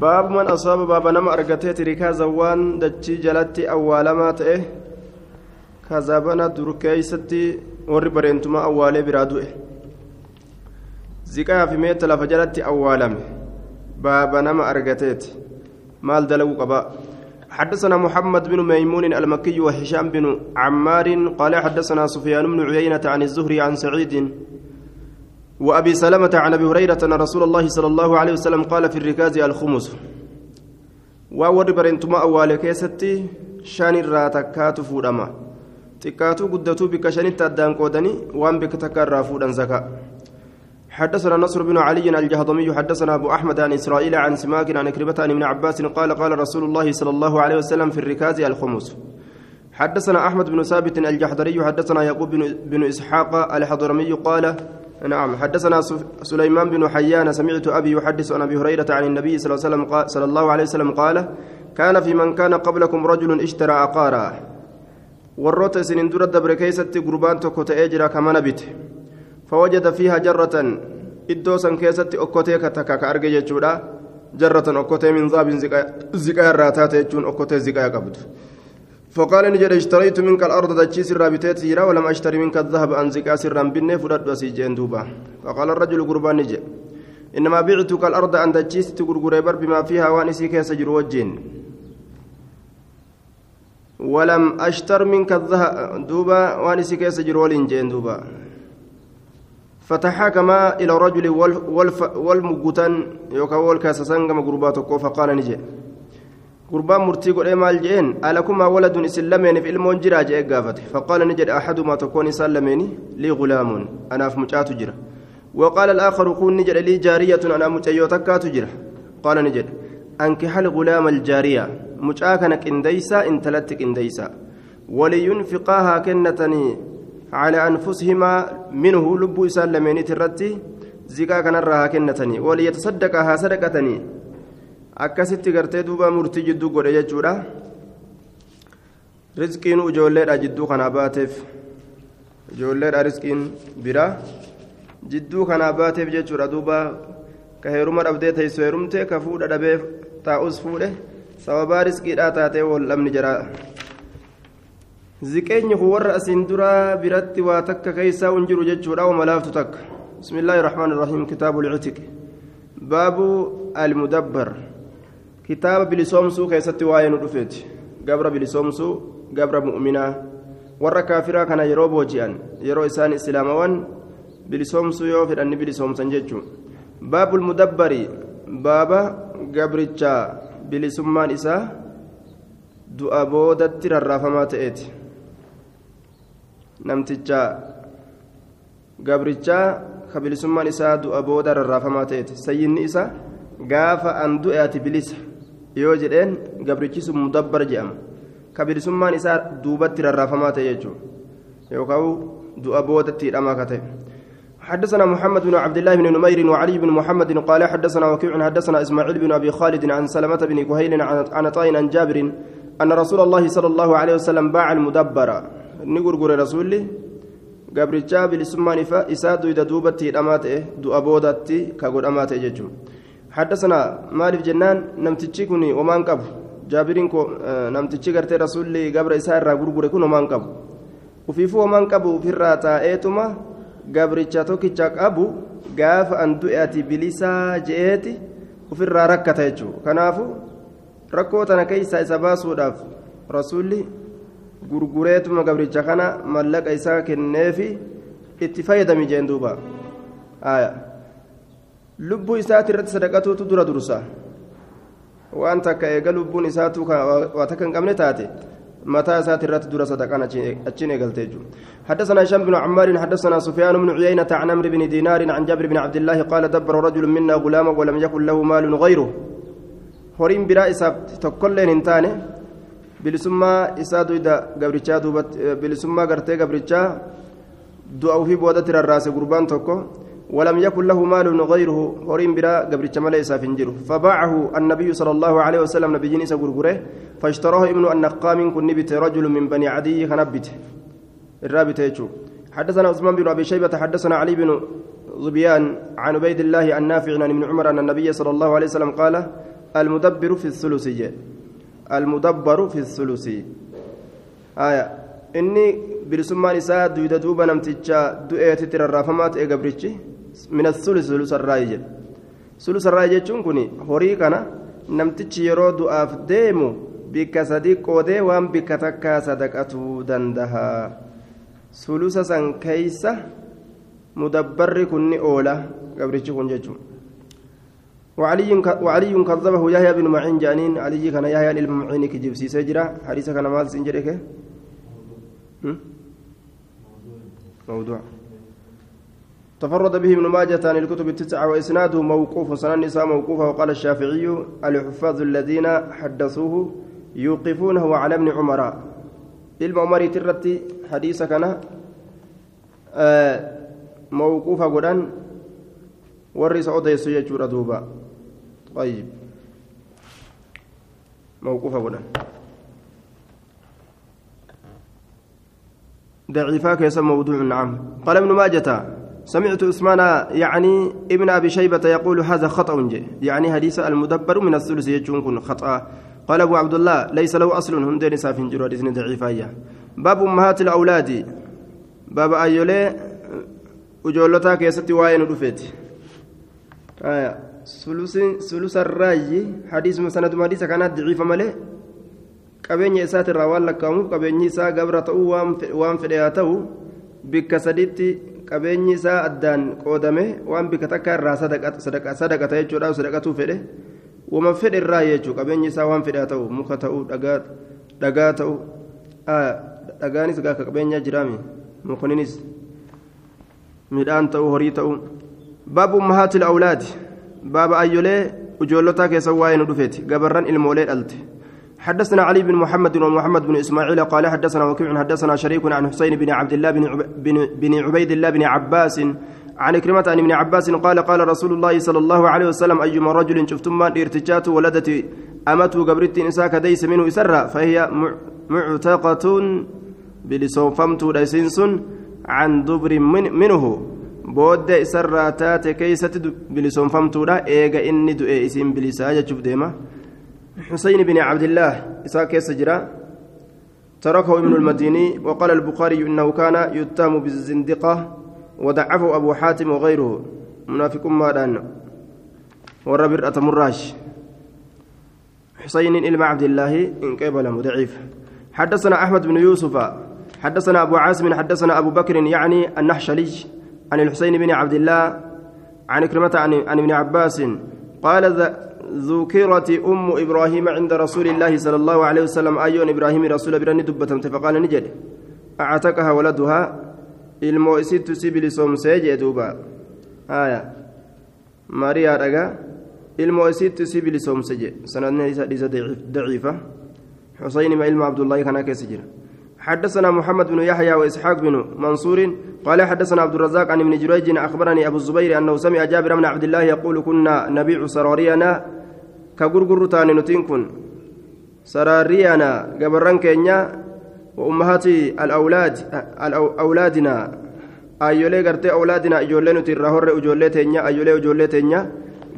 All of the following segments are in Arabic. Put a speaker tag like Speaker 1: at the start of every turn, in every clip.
Speaker 1: باب من أصاب باب نما أرقتيت ركازا وان دتشي جلتي أولما تئه كذابنا دركيستي warri bareentumaa awwaalee biraa du'e. Ziqaa fi meetta lafa jalatti awwaalame baaba nama argateeti. Maal dalaguu qabaa حدثنا محمد بن ميمون المكي وهشام بن عمار قال حدثنا سفيان بن عيينة عن الزهري عن سعيد وأبي سلمة عن أبي هريرة أن رسول الله صلى الله عليه وسلم قال في الركاز الخمس. وأور برنتما أول كيستي شان الراتكات guddatuu bikka shanitti addaan qoodanii waan bikka takka irraa fuudhan zakaa حدثنا نصر بن علي الجهضمي حدثنا أبو أحمد عن إسرائيل عن سماك عن كربة عن ابن عباس قال قال رسول الله صلى الله عليه وسلم في الركاز الخمس. حدثنا أحمد بن ثابت الجحدري حدثنا يعقوب بن إسحاق الحضرمي قال نعم حدثنا سليمان بن حيان سمعت أبي يحدث عن أبي هريرة عن النبي صلى الله عليه وسلم قال, صلى الله عليه وسلم قال كان في من كان قبلكم رجل اشترى عقارا warroota isinin dura dabre keeysatti gurbaan tokko ta'ee jira kamana bite fawajada fiiha jarratan iddoo san keessatti okkotee takka ka arge jechuudha jarratan okkotee min zaabin ziqaa irraa فقال نجد اشتريت منك الأرض دجي سر بتيت سيرا ولم أشتري منك الذهب أن زكا سرا بني فرد وسيجين دوبا. فقال الرجل قربان نجي إنما بعتك الأرض أن دجي ستقرقر بما فيها وانسي كيس وجين ولم أشتر منك الذهب دوبا وأنا سكيس جرول جين دوبا. فتحاكم إلى رجل والمقوتان يوكا والكاسسان كما قرباتك فقال نجي قربان مرتي قل مال جين ألكما ولد إسلامين في المون جرا جاء قافته فقال نجد أحدما تكون سلميني لي غلام أنا في مجات جرا وقال الآخر كون نجد لي جارية أنا متيوتك تجرا قال نجد أنكح الغلام الجارية intalatti qindeeysa waliyunfiqaahaa kennatanii calaa anfusihimaa minhu lubbuu isaan lameeniit irratti ziqaa kanarraa haa kennatanii waliyatasaddaqaa haa sadaqatanii akkasitti gartee duuba murtii jidduu godhe jechuudha rizqiin ijoolleedha jidduu kanaa baateef ijoolleedha rizqiin biraa jidduu kanaa baateef jechuudha duuba ka heeruma dhabdee teessoo heerumte ka fuudha dhabee taa'us fuudhe sababaa riskiidhaa taatee wal'amni jira ziqeenyi kun warra asiin duraa biratti waa takka keeysaa hin jiru jechuudha wamalaaftu takka بسم الله الرحمن الرحيم كتاب العتق باب المدبر كتاب بلسومسو كيست واين رفيت قبر بلسومسو قبر مؤمنا warra kaafiraa kana yeroo booji'an yeroo isaan islaamawan bilisoomsuu yoo fedhanni bilisoomsan jechuun baabul mudabbari baaba gabrichaa bilisummaan isaa du'a boodatti rarraafamaa ta'eeti namticha gabrichaa ka bilisummaan isaa du'a booda rarraafamaa ta'eeti sayyinni isa gaafa an du'e ati bilisa yoo jedheen gabrichi sun mudabbar jedhama ka bilisummaan isaa duubatti rarraafamaa ta'e jechuudha yookaan du'a boodatti hidhamaa ka ta'e. حدثنا محمد بن عبد الله بن نمير وعلي بن محمد قال حدثنا وكيع حدثنا اسماعيل بن ابي خالد عن سلمة بن كهيل عن طائن عن جابر ان رسول الله صلى الله عليه وسلم باع المدبر نقول رسولي gabrichaa bilisummaan isaa duyda duubatti hidhamaate du'a boodatti ka godhamaate حدثنا مالف جنان نمتشي كوني ومان قبو جابرين كو نمتشي غرتي رسول قبر إساء را غرغر كون ومان قبو ufiifu homaan qabu ofirraa taa'eetuma gabricha tokkicha qabu gaafa an du'eati bilisaa je'eeti ofirraa rakkata jechuudha kanaafu rakkoo tana keessa isa baasuudhaaf rasuulli gurgureetuma gabricha kana mallaqa isaa kenneefi itti fayyadami jeen duuba. Lubbuu isaati irratti sadaqatuutu dura dursa waan takka eega lubbuun isaatu waa takka hin qabne taate irratti dura sadaqaan achiin eegalte jechuudha حدثنا هشام بن عمار حدثنا سفيان بن عيينة عن عمرو بن دينار عن جابر بن عبد الله قال دبر رجل منا غلاما ولم يكن له مال غيره هورين برا إساب تكلين انتانه bilisummaa isaa duyda gabrichaa duubatti bilisummaa gartee gabrichaa du'a ofii boodatti rarraase gurbaan tokko ولم يكن له مال غيره هورين برا قبرتش ملئ سافنجر فباعه النبي صلى الله عليه وسلم نبي جنس غرغره فاشتراه ابن النقام كن نبت رجل من بني عدي خنبت. الرابط حدثنا عثمان بن أبي شيبة حدثنا علي بن ظبيان عن عبيد الله النافع عن ابن عمر أن النبي صلى الله عليه وسلم قال المدبر في الثلث. جاء المدبر في الثلث. آية. إني برسمان إساء دويدا دوبا نمتجا دوئية تررافمات إيقابريتشي من الثلث ثلث الرأي جاء ثلث الرأي جاء كوني هوري كان نمتجي يرو دعاف ديمو bikka sadii qoodee waan bikka takkaa sadaqatuu dandaha. Sulusa san keeysa mudabbarri kunni oola gabrichi kun jechuun وعلي وعلي كذبه يحيى بن معين جانين علي كان يحيى المعين كجيب سيجرا حديث كان مال سنجرك موضوع تفرد به ابن ماجه عن الكتب التسعة وإسناده موقوف سنن النساء موقوفة وقال الشافعي الحفاظ الذين حدثوه يوقفونه على ابن عمر. ilma umarii irratti hadiisa kana mawquufa godhan warri isa odeessu jechuudha duuba طيب. موقوفة بدن ضعيفا كيس موضوع نعم قال ابن ماجة سمعت عثمان يعني ابن أبي شيبة يقول هذا خطأ يعني حديث المدبر من الثلث يجون خطأ. قال أبو عبد الله ليس له أصل هندين سافين جرو حديث ضعيفا باب أمهات الأولاد. باب أيولي وجولتا كيستي واين رفيت. آية. سلوس الرأي. حديث مسند حديث كانت ضعيفة مالي qabeenya isaatirraa waan lakkaamuuf qabeenyi isaa gabra ta'uu waan fedhe haa ta'u bikka sadiitti qabeenyi isaa addaan qoodame waan bikka takka irraa sadaqata jechuudha sadaqatuu fedhe wama fedhe irraa jechuudha qabeenyi isaa waan fedhe haa ta'u muka ta'uu dhagaa ta'uu dhagaanis gaaka qabeenyaa jiraami mukninis midhaan ta'uu horii ta'uu baabu ummahaati awlaadi baaba ayyolee ujoollotaa keessa waa'ee nu dhufeeti gabarran ilmoolee dhalte حدثنا علي بن محمد ومحمد بن إسماعيل قال حدثنا وكيع حدثنا شريك عن حسين بن عبد الله بن, عبيد الله بن عباس عن كلمة عن ابن عباس قال قال رسول الله صلى الله عليه وسلم أيما رجل شفتم من ارتجات ولدت أمته قبرت إنساك ديس منه إسرة فهي معتقة بلسوفمت ليسنس عن دبر من منه. بود إسرة تات كيسة بلسوفمت لا إيغا إني دؤي إسم بلساجة شوف ديما حسين بن عبد الله إساك يسجرا تركه ابن المديني وقال البخاري إنه كان يتهم بالزندقة وضعفه أبو حاتم وغيره. منافق ما دان. والربر أتمراش. حسين إلما عبد الله إن قبل ضعيف. حدثنا أحمد بن يوسف حدثنا أبو عاصم حدثنا أبو بكر يعني النحشلي عن الحسين بن عبد الله عن كلمة عن, ابن عباس قال ذكرت أم إبراهيم عند رسول الله صلى الله عليه وسلم أيون إبراهيم رسول براني دبتمت فقال نجد. أعتقها ولدها. المؤسد سبل سومسي جدوبا آية. ماريا رجا. المؤسد سبل سومسي سنة ليس ضعيفة حسين ما علم عبد الله كان كسجر حدثنا محمد بن يحيى وإسحاق بن منصور. قال حدثنا عبد الرزاق عن ابن جريج أخبرني أبو الزبير أنه سمع جابر بن عبد الله يقول كنا نبيع سرارينا كغرغر تاني نتين كن سرارينا قبران كينيا وأمهات الأولاد أولادنا أيولي غرتي أولادنا أجولي نتي الرهور أجولي تينيا أيولي أجولي تينيا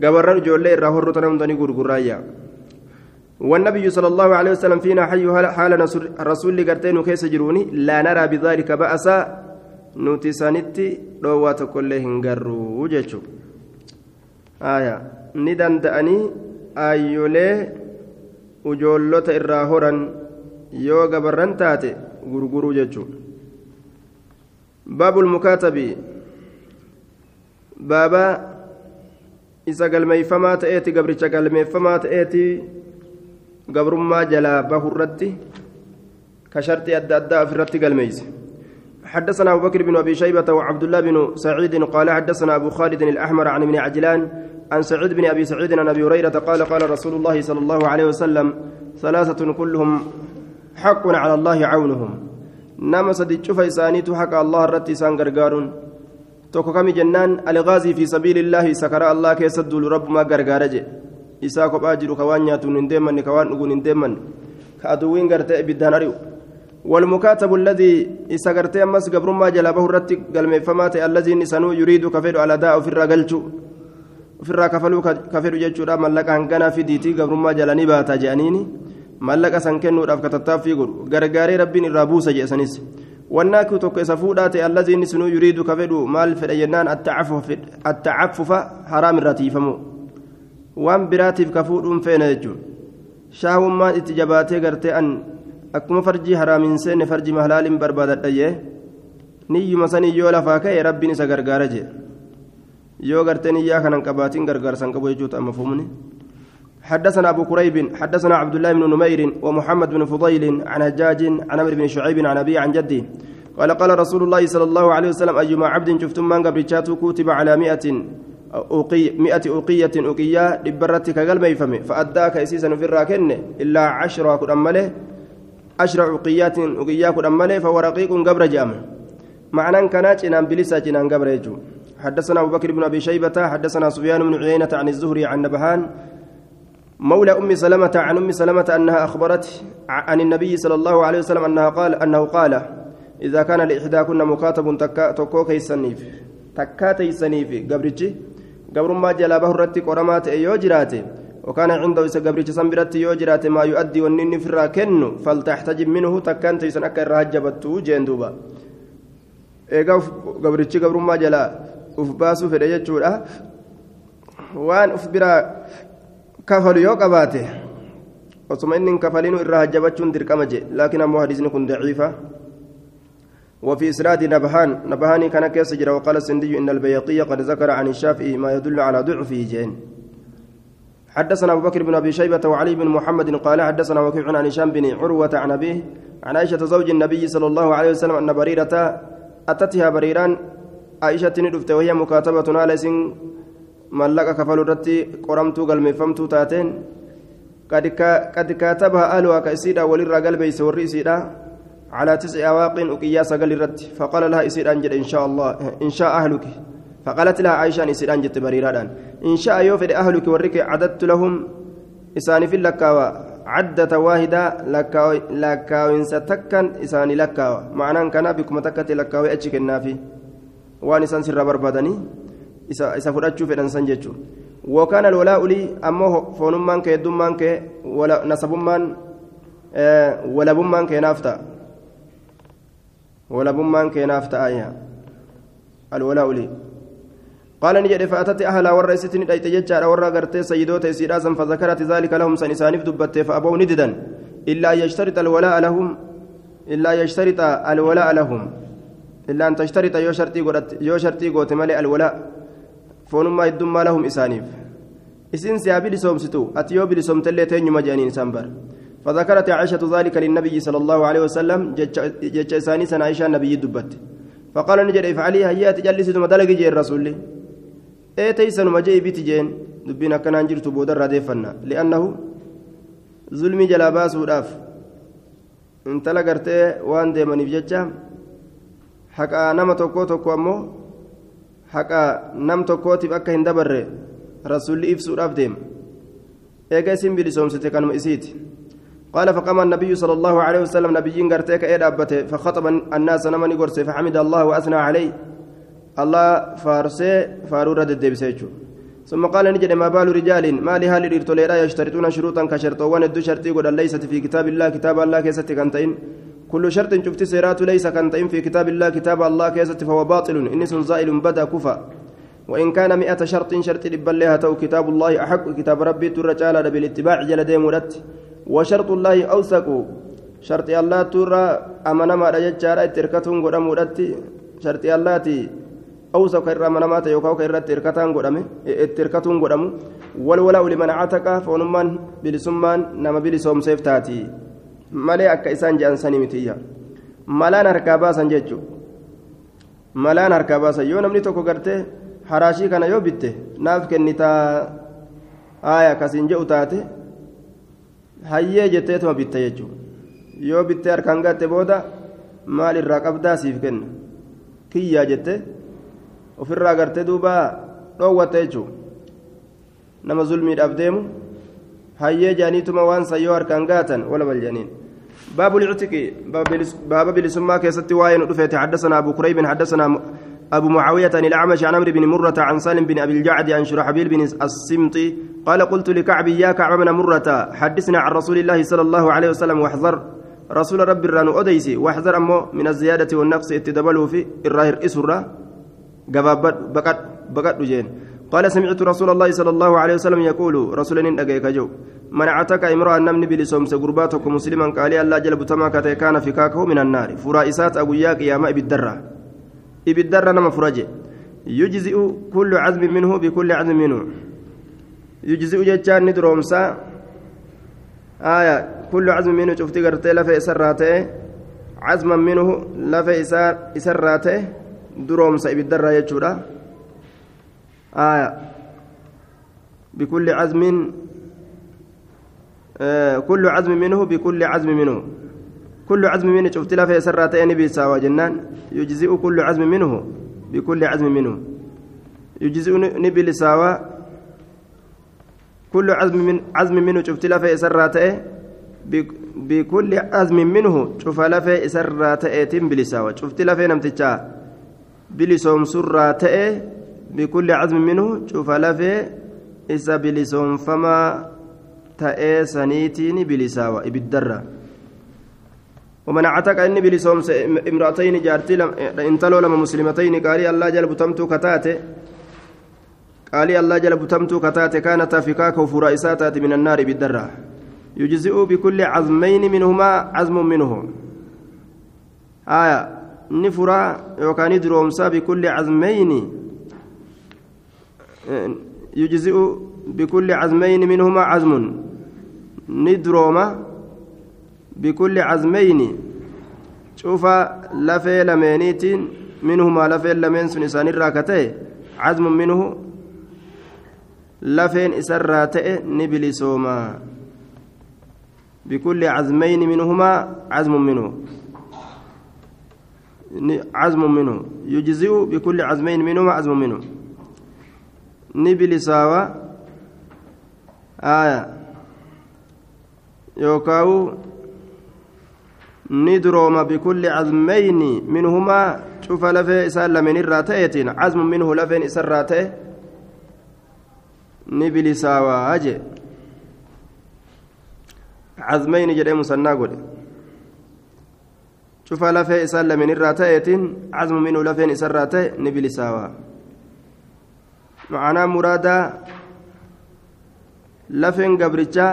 Speaker 1: قبران أجولي الرهور تنمدني غرغرايا والنبي صلى الله عليه وسلم فينا حي حال الرسول قرتين كيس جروني لا نرى بذلك بأسا نوتسانتي روات كلهن قروا وجهه آية ندن دأني ayyoolee ujoollota irraa horan yoo gabarran taate gurguruu jechuun baabul mukaatabii baaba isa galmeeyfamaa ta'eeti gabricha galmeeffamaa ta'eeti gabrummaa jalaa bahurratti ka sharxii adda addaa ofirratti galmeeyse حدثنا أبو بكر بن أبي شيبة وعبد الله بن سعيد قال حدثنا أبو خالد الأحمر عن ابن عجلان عن سعيد بن أبي سعيد عن أبي هريرة قال قال رسول الله صلى الله عليه وسلم ثلاثة كلهم حق على الله عونهم. نما صديق شوف إسانيت حق الله الرت إسان غرغارون. في سبيل الله سكر الله كيسد رب ما غرغارج. إسا كوب أجر كوان ياتون ندمن كوان نقول ندمن كأدوين غرتي بدان أريو. والمكاتب الذي إسا أمس قبر ما جلبه الرت قال الذي نسانو يريد كفيد على داء في الرجلتو ofirraa kafaluu ka fedhu jechuudha mallaqa hanganaa fidiitii gabrummaa jalanii baata je'aniini mallaqa san kennuudhaaf ka tattaaffii godhu gargaaree rabbiin irraa buusa je'esanis wannaakiu tokko isa fuudhaa ta'e allazii inni sunuu yuriidu ka fedhu maal fedha jennaan attacaffufa haraam irraa tiifamu waan biraatiif ka fuudhuun feena jechuudha shaahummaan itti jabaatee gartee an akkuma farjii haraamiin seenne farjii mahlaaliin barbaadadhayyee niyyuma sanii yoo lafaa ka'e rabbiin isa gargaara jee yoo gartee niyyaa kanan qabaatiin gargaarsan qabu jechuudha mafhumni حدثنا أبو كريب حدثنا عبد الله بن نمير ومحمد بن فضيل عن هجاج عن عمرو بن شعيب عن أبي عن جدي قال قال رسول الله صلى الله عليه وسلم أيما عبد شفتم من قبل كتب على مئة أوقية مئة أوقية أوقية لبرتك قلب يفهم فأداك إسيسا في الراكن إلا عشرة كن أمله عشر أوقيات أوقية كن أمله فهو رقيق قبر جامع. معنى كانت إنام بلسة جنان قبر يجو. حدثنا أبو بكر بن أبي شيبة حدثنا سفيان بن عيينة عن الزهري عن نبهان مولى أم سلمة عن أم سلمة أنها أخبرت عن النبي صلى الله عليه وسلم أنها قال أنه قال إذا كان لإحداكن مكاتب تكو كيسنيف تكاتي سنيف قبرتي قبر ما جلابه الرتي قرمات أيو جراتي. وكان عنده إذا قبرتي سنبرتي يو جراتي ما يؤدي والنين في الراكن فلتحتجب منه تكانت يسن أكا الرهجبتو جندوبا. eegaa gabrichi gabrummaa jalaa uf baasuu fedhe jechuudha. Waan uf biraa kafalu yoo qabaate osuma inni kafaliinu irraa hajjabachuun dirqama je laakiin ammoo hadiisni kun daciifa. وفي إسناد نبهان نبهاني كان كيس جرى وقال السندي إن البيقي قد ذكر عن الشافعي ما يدل على ضعفه جين حدثنا أبو بكر بن أبي شيبة وعلي بن محمد قال حدثنا وكيع عن هشام بن عروة عن أبيه عن عائشة زوج النبي صلى الله عليه وسلم أن بريرة أتتها بريران عائشة ندفت وهي مكاتبة على سن ملك كفل الرتي قرمت قلمي فمت تاتين قد كاتبها أهلها كإسيدا وللرا قلبي سوري إسيدا على تسع أواق أقياس قال الرت فقال لها إسيدا أنجل إن شاء الله إن شاء أهلك فقالت لها عائشة إسيدا أنجت بريران إن شاء يوفد أهلك ورك عددت لهم إساني في اللكاوى عدة واحدة لكاوين ستكن إساني لكاوى معنى كان بكم تكت لكاوي أتشك النافي فرأتشو في الأنسان جتشو وكان الولاء لي أمه فونمان كي دمان كي ولا نسبمان أه ولا بمان كي نافتا ولا بمان كي نافتا آية الولاء لي قال نجد فأتت أهلا ورئيستني دايت ججار ورا غرتي سيدوت سيداسا فذكرت ذلك لهم سنسانف دبت فأبوا نددا إلا يشترط الولاء لهم إلا يشترط الولاء لهم إلا أن تشترط يو شرطي قرأت يو شرطي قوت ملئ الولاء. فونما يدما لهم إسانيف. إسين سيابي لسومستو أتيو بلسومت اللي تين مجانين سنبر فذكرت عائشة ذلك للنبي صلى الله عليه وسلم جج إساني سن عائشة النبي دبت فقال نجد افعلي هيا تجلس مدلق جي الرسول. teeysanuma jee biti jeen dubbiin akkanaan jirtu boodarraa deeffanna li'annahu zulmii jalaa baasuudhaaf intala gartee waan deemaniif jecha haqaa nama tokkoo tokko ammoo haqaa nam tokkootiif akka hin dabarre rasulli ibsuudhaaf deema. Eega isin bilisoomsite kanuma isiiti. قال فقام النبي صلى الله عليه وسلم نبيين قرتيك إيه أبته فخطب الناس نمني قرسي فحمد الله وأثنى عليه الله فارسي فارورة الدبسيتشو ثم قال نجد ما بال رجال ما لهال الارتوليرا يشترطون شروطا كشرطوان الدو شرطي قد ليست في كتاب الله كتاب الله كيست كنتين كل شرط شفت سيرات ليس كنتين في كتاب الله كتاب الله كيست فهو باطل إنس زائل بدا كفى وإن كان مئة شرط شرط لبلها تو كتاب الله أحق كتاب ربي ترجال بالاتباع جل ديمورت وشرط الله أوثق شرط الله ترى أمنا ما رجال تركتهم قدامورت شرط الله تي أوسف كرر منامات يوكاو كرر تركتان قدامه تركتون قدامه والولاء لمن عتق فونمان بلسمان نما بلسوم سيفتاتي. Malee akka isaan je'an sanii mitiyya malaan harkaa baasan jechuu malaan harkaa baasan. Yoo namni tokko gartee haraashii kana yoo bitte naaf kennitaa haaya kasiin je'u taate hayyee jetteetuma bitte jechuu yoo bittee harkaan gatte booda maal irraa qabdaa siif kenna? Kiyyaa jette ofirraa gartee duuba dhoowwatte jechuu nama zulmiidhaaf deemu hayyee jaaniituma waan sayyoo harkaan gaatan wala bal janiin باب العتق باب بلسما كيست واين دفيت حدثنا أبو كريب حدثنا أبو معاوية عن الأعمش عن عمرو بن مرة عن سالم بن أبي الجعد عن شرحبيل بن السمطي قال قلت لكعب يا كعب بن مرة حدثنا عن رسول الله صلى الله عليه وسلم واحذر. رسول ربي الران أديسي واحذر أمه من الزيادة والنقص اتدبله في الراهر بقت بقت جين. قال سمعت رسول الله صلى الله عليه وسلم يقول رسول إن جو منعتك امرأة نمني بلسومس قرباتك مسلما قال الله جل بتما كان فكاكه من النار فرائسات أبوياك يا ما بالدرة ibiddarra nama furaje yujzi'u kullu cazmin minhu bikulli cazmin minhu yujzi'u jechaan ni duroomsa aya kullu cazmin minhu cufti gartee lafe isarraa ta'e cazman minhu lafe isarraa ta'e jechuudha aya bikulli cazmin كل عزم منه بكل عزم منه. كل عزم منه شفت لا في سراتين بيساوى جنان. يجزئ كل عزم منه بكل عزم منه. يجزئ نبي ساوى كل عزم من عزم منه شفت لا في سراتين بكل عزم منه شوف لا في سراتين بلساوى. شفت لا في نمتجا بلسوم سراتين بكل منه شوف لا في إسا بلسوم فما تأي سنيتين بلساوى بالدرة ومن اعتق إني بلسوم امرأتين جارتي انتلو لما مسلمتين قال الله جل بتمتو كتاته. قال الله جل بتمتو كتاته كانت فكاك وفرائسات من النار بالدرة يجزئ بكل عزمين منهما عزم منه. آية نفرا وكان درومسا بكل عزمين. يجزئ بكل عزمين منهما عزم. ندروما بكل عزمين. شوف لفي لمينيت منهما لفي لمين سنسان الراكتي عزم منه لفين إسراتي نبلي سوما بكل عزمين منهما عزم منه. عزم منه. يجزئ بكل عزمين منهما عزم منه. نبلي ساوى آية يوكاو ندروم بكل عزمين منهما شوف لفي إسان لمن الراتيتين عزم منه لفين إسان راتيه نبلي ساوا أجي. عزمين جدي مسنى قولي شوف لفي إسان لمن الراتيتين عزم منه لفين إسان راتيه نبلي ساوا معناه مرادا لفين قبرتشا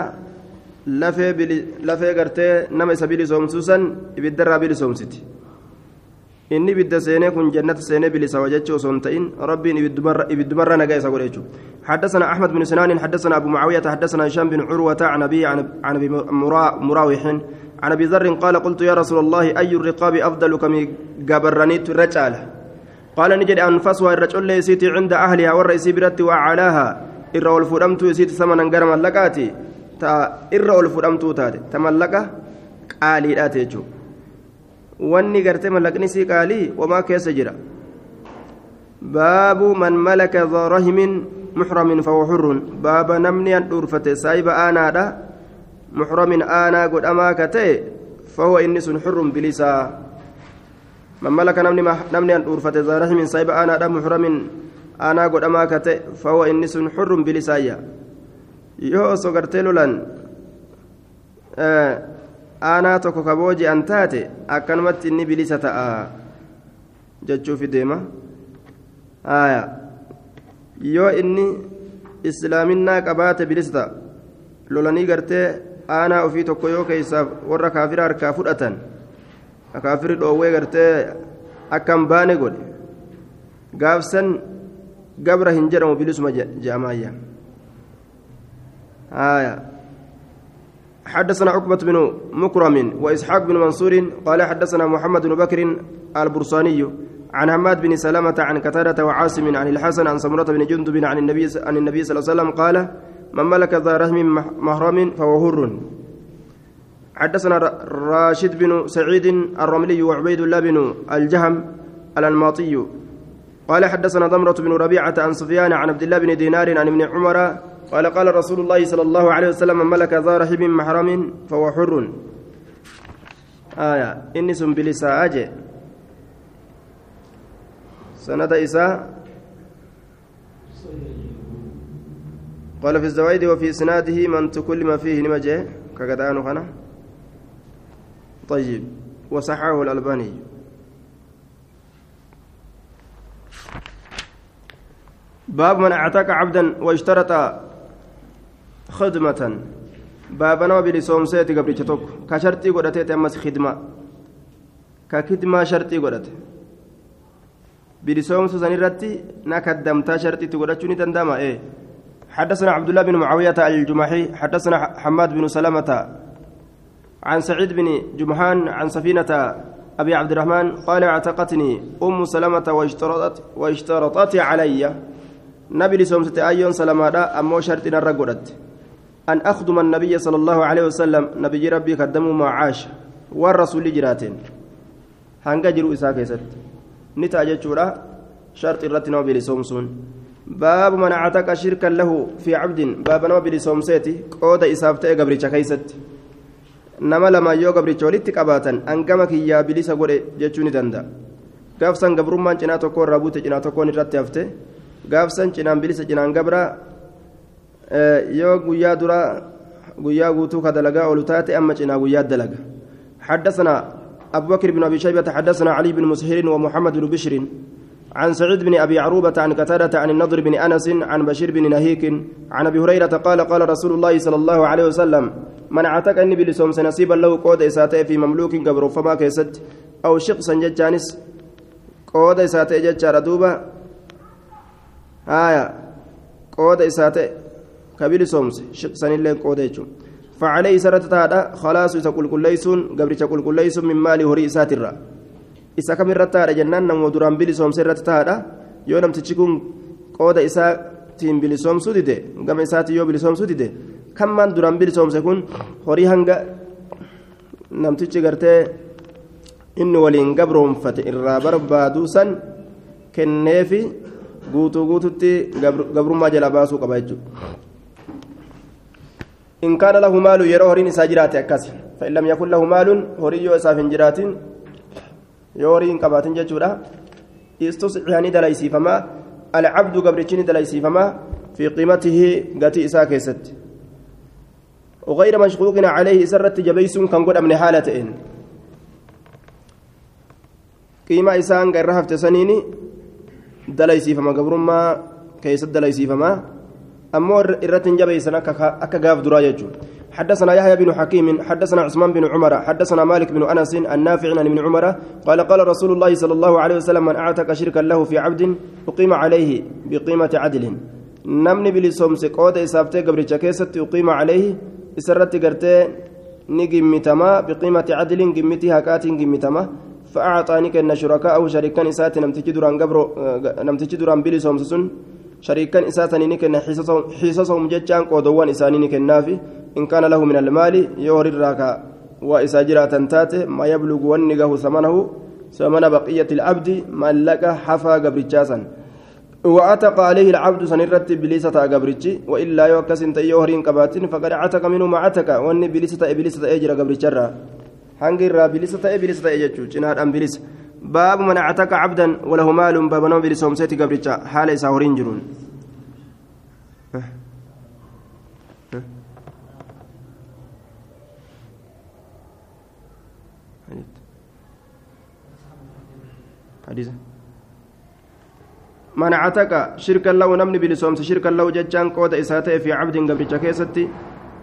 Speaker 1: lafee gartee nama isa bilisoomsuusan ibiddarraa bilisoomsiti inni ibidda seenee kun jannata seenee bilisawa jechuu osoo hin ta'in rabbiin ibiddumarra nagaa isa godhe jechuudha حدثنا أحمد بن سنان حدثنا أبو معاوية حدثنا هشام بن عروة عن أبي عن أبي مراوح عن أبي ذر قال قلت يا رسول الله أي الرقاب أفضل كم جبرنيت الرجال قال نجد أنفسها الرجل ليسيت عند أهلها والرئيس برت وأعلاها إر والفرمت يسيت ثمنا قرما لقاتي ta irra ol fudhamtuu taate ta mallaqa qaaliidhaate jechuudha wanni gartee mallaqni sii qaalii wamaa keessa jira baabu man malaka rahimin muxramin fahuwa xurrun baaba namni an dhuurfate saayiba aanaadha muxramin aanaa godhamaa ka ta'e fahuwa inni sun namni an dhuurfate rahimin saayiba aanaadha muxramin aanaa godhamaa ka ta'e fahuwa inni sun xurrun bilisaayya yoo osoo gartee lolan aanaa tokko kabooji an taate akkanumatti inni bilisa ta'a jechuufi deema yoo inni islaaminaa qabaate bilisa ta'a lolanii gartee aanaa ofii tokko yoo keeysaaf warra kaafira harkaa fudhatan kaafirri dhoowwee gartee akkan baane godhe. Gaafsan gabra hin jedhamu bilisuma je'amaayya آية حدثنا عقبة بن مكرم وإسحاق بن منصور قال حدثنا محمد بن بكر البرصاني عن حماد بن سلمة عن كتادة وعاصم عن الحسن عن سمرة بن جندب عن النبي عن النبي صلى الله عليه وسلم قال من ملك ذا رحم محرم فهو هر حدثنا راشد بن سعيد الرملي وعبيد الله بن الجهم الأنماطي قال حدثنا ضمرة بن ربيعة عن سفيان عن عبد الله بن دينار عن ابن عمر. قال قال رسول الله صلى الله عليه وسلم من ملك ذا رحم محرم فهو حر. آية. إني سنبلسا أجي. سند إساء. قال في الزوائد وفي إسناده من تكلم فيه نمجه كقدآن خنا طيب. وصححه الألباني. باب من اعتق عبدا واشترط خدمة. باب نما بلسومسيتي قبل توك كشرطي قدتي أمس خدمة. كخدمة شرطي قدتي بلسومس سنرتي نكدمتا شرطي تقدتشوني تندما إيه. حدثنا عبد الله بن معاوية الجمحي حدثنا حماد بن سلمة عن سعيد بن جمحان عن سفينة أبي عبد الرحمن قال اعتقتني أم سلمة واشترطت واشترطت علي. نبي لسومسة أيون سلمة أمو شرطنا الرقودت أن أخدم النبي صلى الله عليه وسلم نبي ربي قدمه مع عاش والرسول جراتين هنجا جرو إساء كيست. نتاج جورا شرط الرتنا بلسومسون باب من اعتق شركا له في عبد باب نما بلسومسيتي قود إسافتة قبريتش كيست. Nama lama yoo gabricha walitti qabaatan hangama kiyyaa bilisa godhe jechuu ni danda'a gaafsan gabrummaan cinaa tokko irraa buute cinaa tokkoon irratti hafte gaafsan cinaan bilisa cinaan gabra yoo guyyaa dura guyyaa guutuu ka dalagaa oolu taate amma cinaa guyyaa dalaga حدثنا أبو بكر بن أبي شيبة حدثنا علي بن مسهر ومحمد بن بشر عن سعيد بن أبي عروبة عن قتادة عن النضر بن أنس عن بشير بن نهيك عن أبي هريرة قال قال رسول الله صلى الله عليه وسلم من أعتق أني بلسوم نصيبا له قود إساته في مملوك قبر فما كيست أو شقصا ججانس قود إساته ججار دوبا آية قود إساته كبلسوم شقصا اللي قود فعليه سرت هذا خلاص تقول كل ليسون قبر تقول كل ليسون من مال هري إساتر isa kamirratti haadha jennaan nama duraan bilisoomse irratti taadha yoo namtichi kun qooda isaatiin bilisoomsuu dide gama isaatiin yoo bilisoomsuu dide kammaan duraan bilisoomse kun horii hanga namtichi gartee inni waliin gabroonfate irraa barbaaduu san kenneefi guutuu guututti gabrummaa jala baasuu qaba jechuudha. إن كان له مال يرى هورين إساجرات أكاس فإن لم يكن له مال هوريو إساف جراتين yoo horii hin qabaatin jechuudha istuscihani dalaysiifamaa alcabdu gabrichini dalaysiifamaa fi qiimatihi gatii isaa keessatti وغير مشقوق عليه سرت جبيس كان قد من حالة إن قيمة إسان غير هفت سنيني دليسي فما قبر ما كيس دليسي فما أمور إرتن جبيسنا أكا غاف دراجة حدثنا يحيى بن حكيم حدثنا عثمان بن عمر حدثنا مالك بن أنس النافع عن ابن عمر قال قال رسول الله صلى الله عليه وسلم من أعتق شركا له في عبد أقيم عليه بقيمة عدل. نمني بلسومس قود اسابته قبل كيست أقيم عليه اسرت قرتي نجمتما بقيمة عدل جمتي هكات جمتما فأعطاني كأن شركاء أو شريكا اسات نمتجي دران قبرو نمتجي دران بلسومس سن شريكا اساتني نكن حيصصهم ججان قودوان اساني نكنافي إن كان له من المال يوري الراكا وإساجرا تنتاته ما يبلغ ونقه ثمنه ثمن بقية العبد ما لك حفا قبرجاسا وعتق عليه العبد سنرت بليسة قبرجي وإلا يوكس انت يوهرين قباتين فقد عتق منه ما عتق واني بليسة إبليسة أجر قبرجرا هنجر بليسة إبليسة أجر جنار أم بليس باب من اعتق عبدا وله مال باب نوم بلسوم سيتي قبرجا حال إساهرين جرون حديثا من عتق شركا له نمني بلسومس شركا له ججان قود إساته في عبد قبل كيستي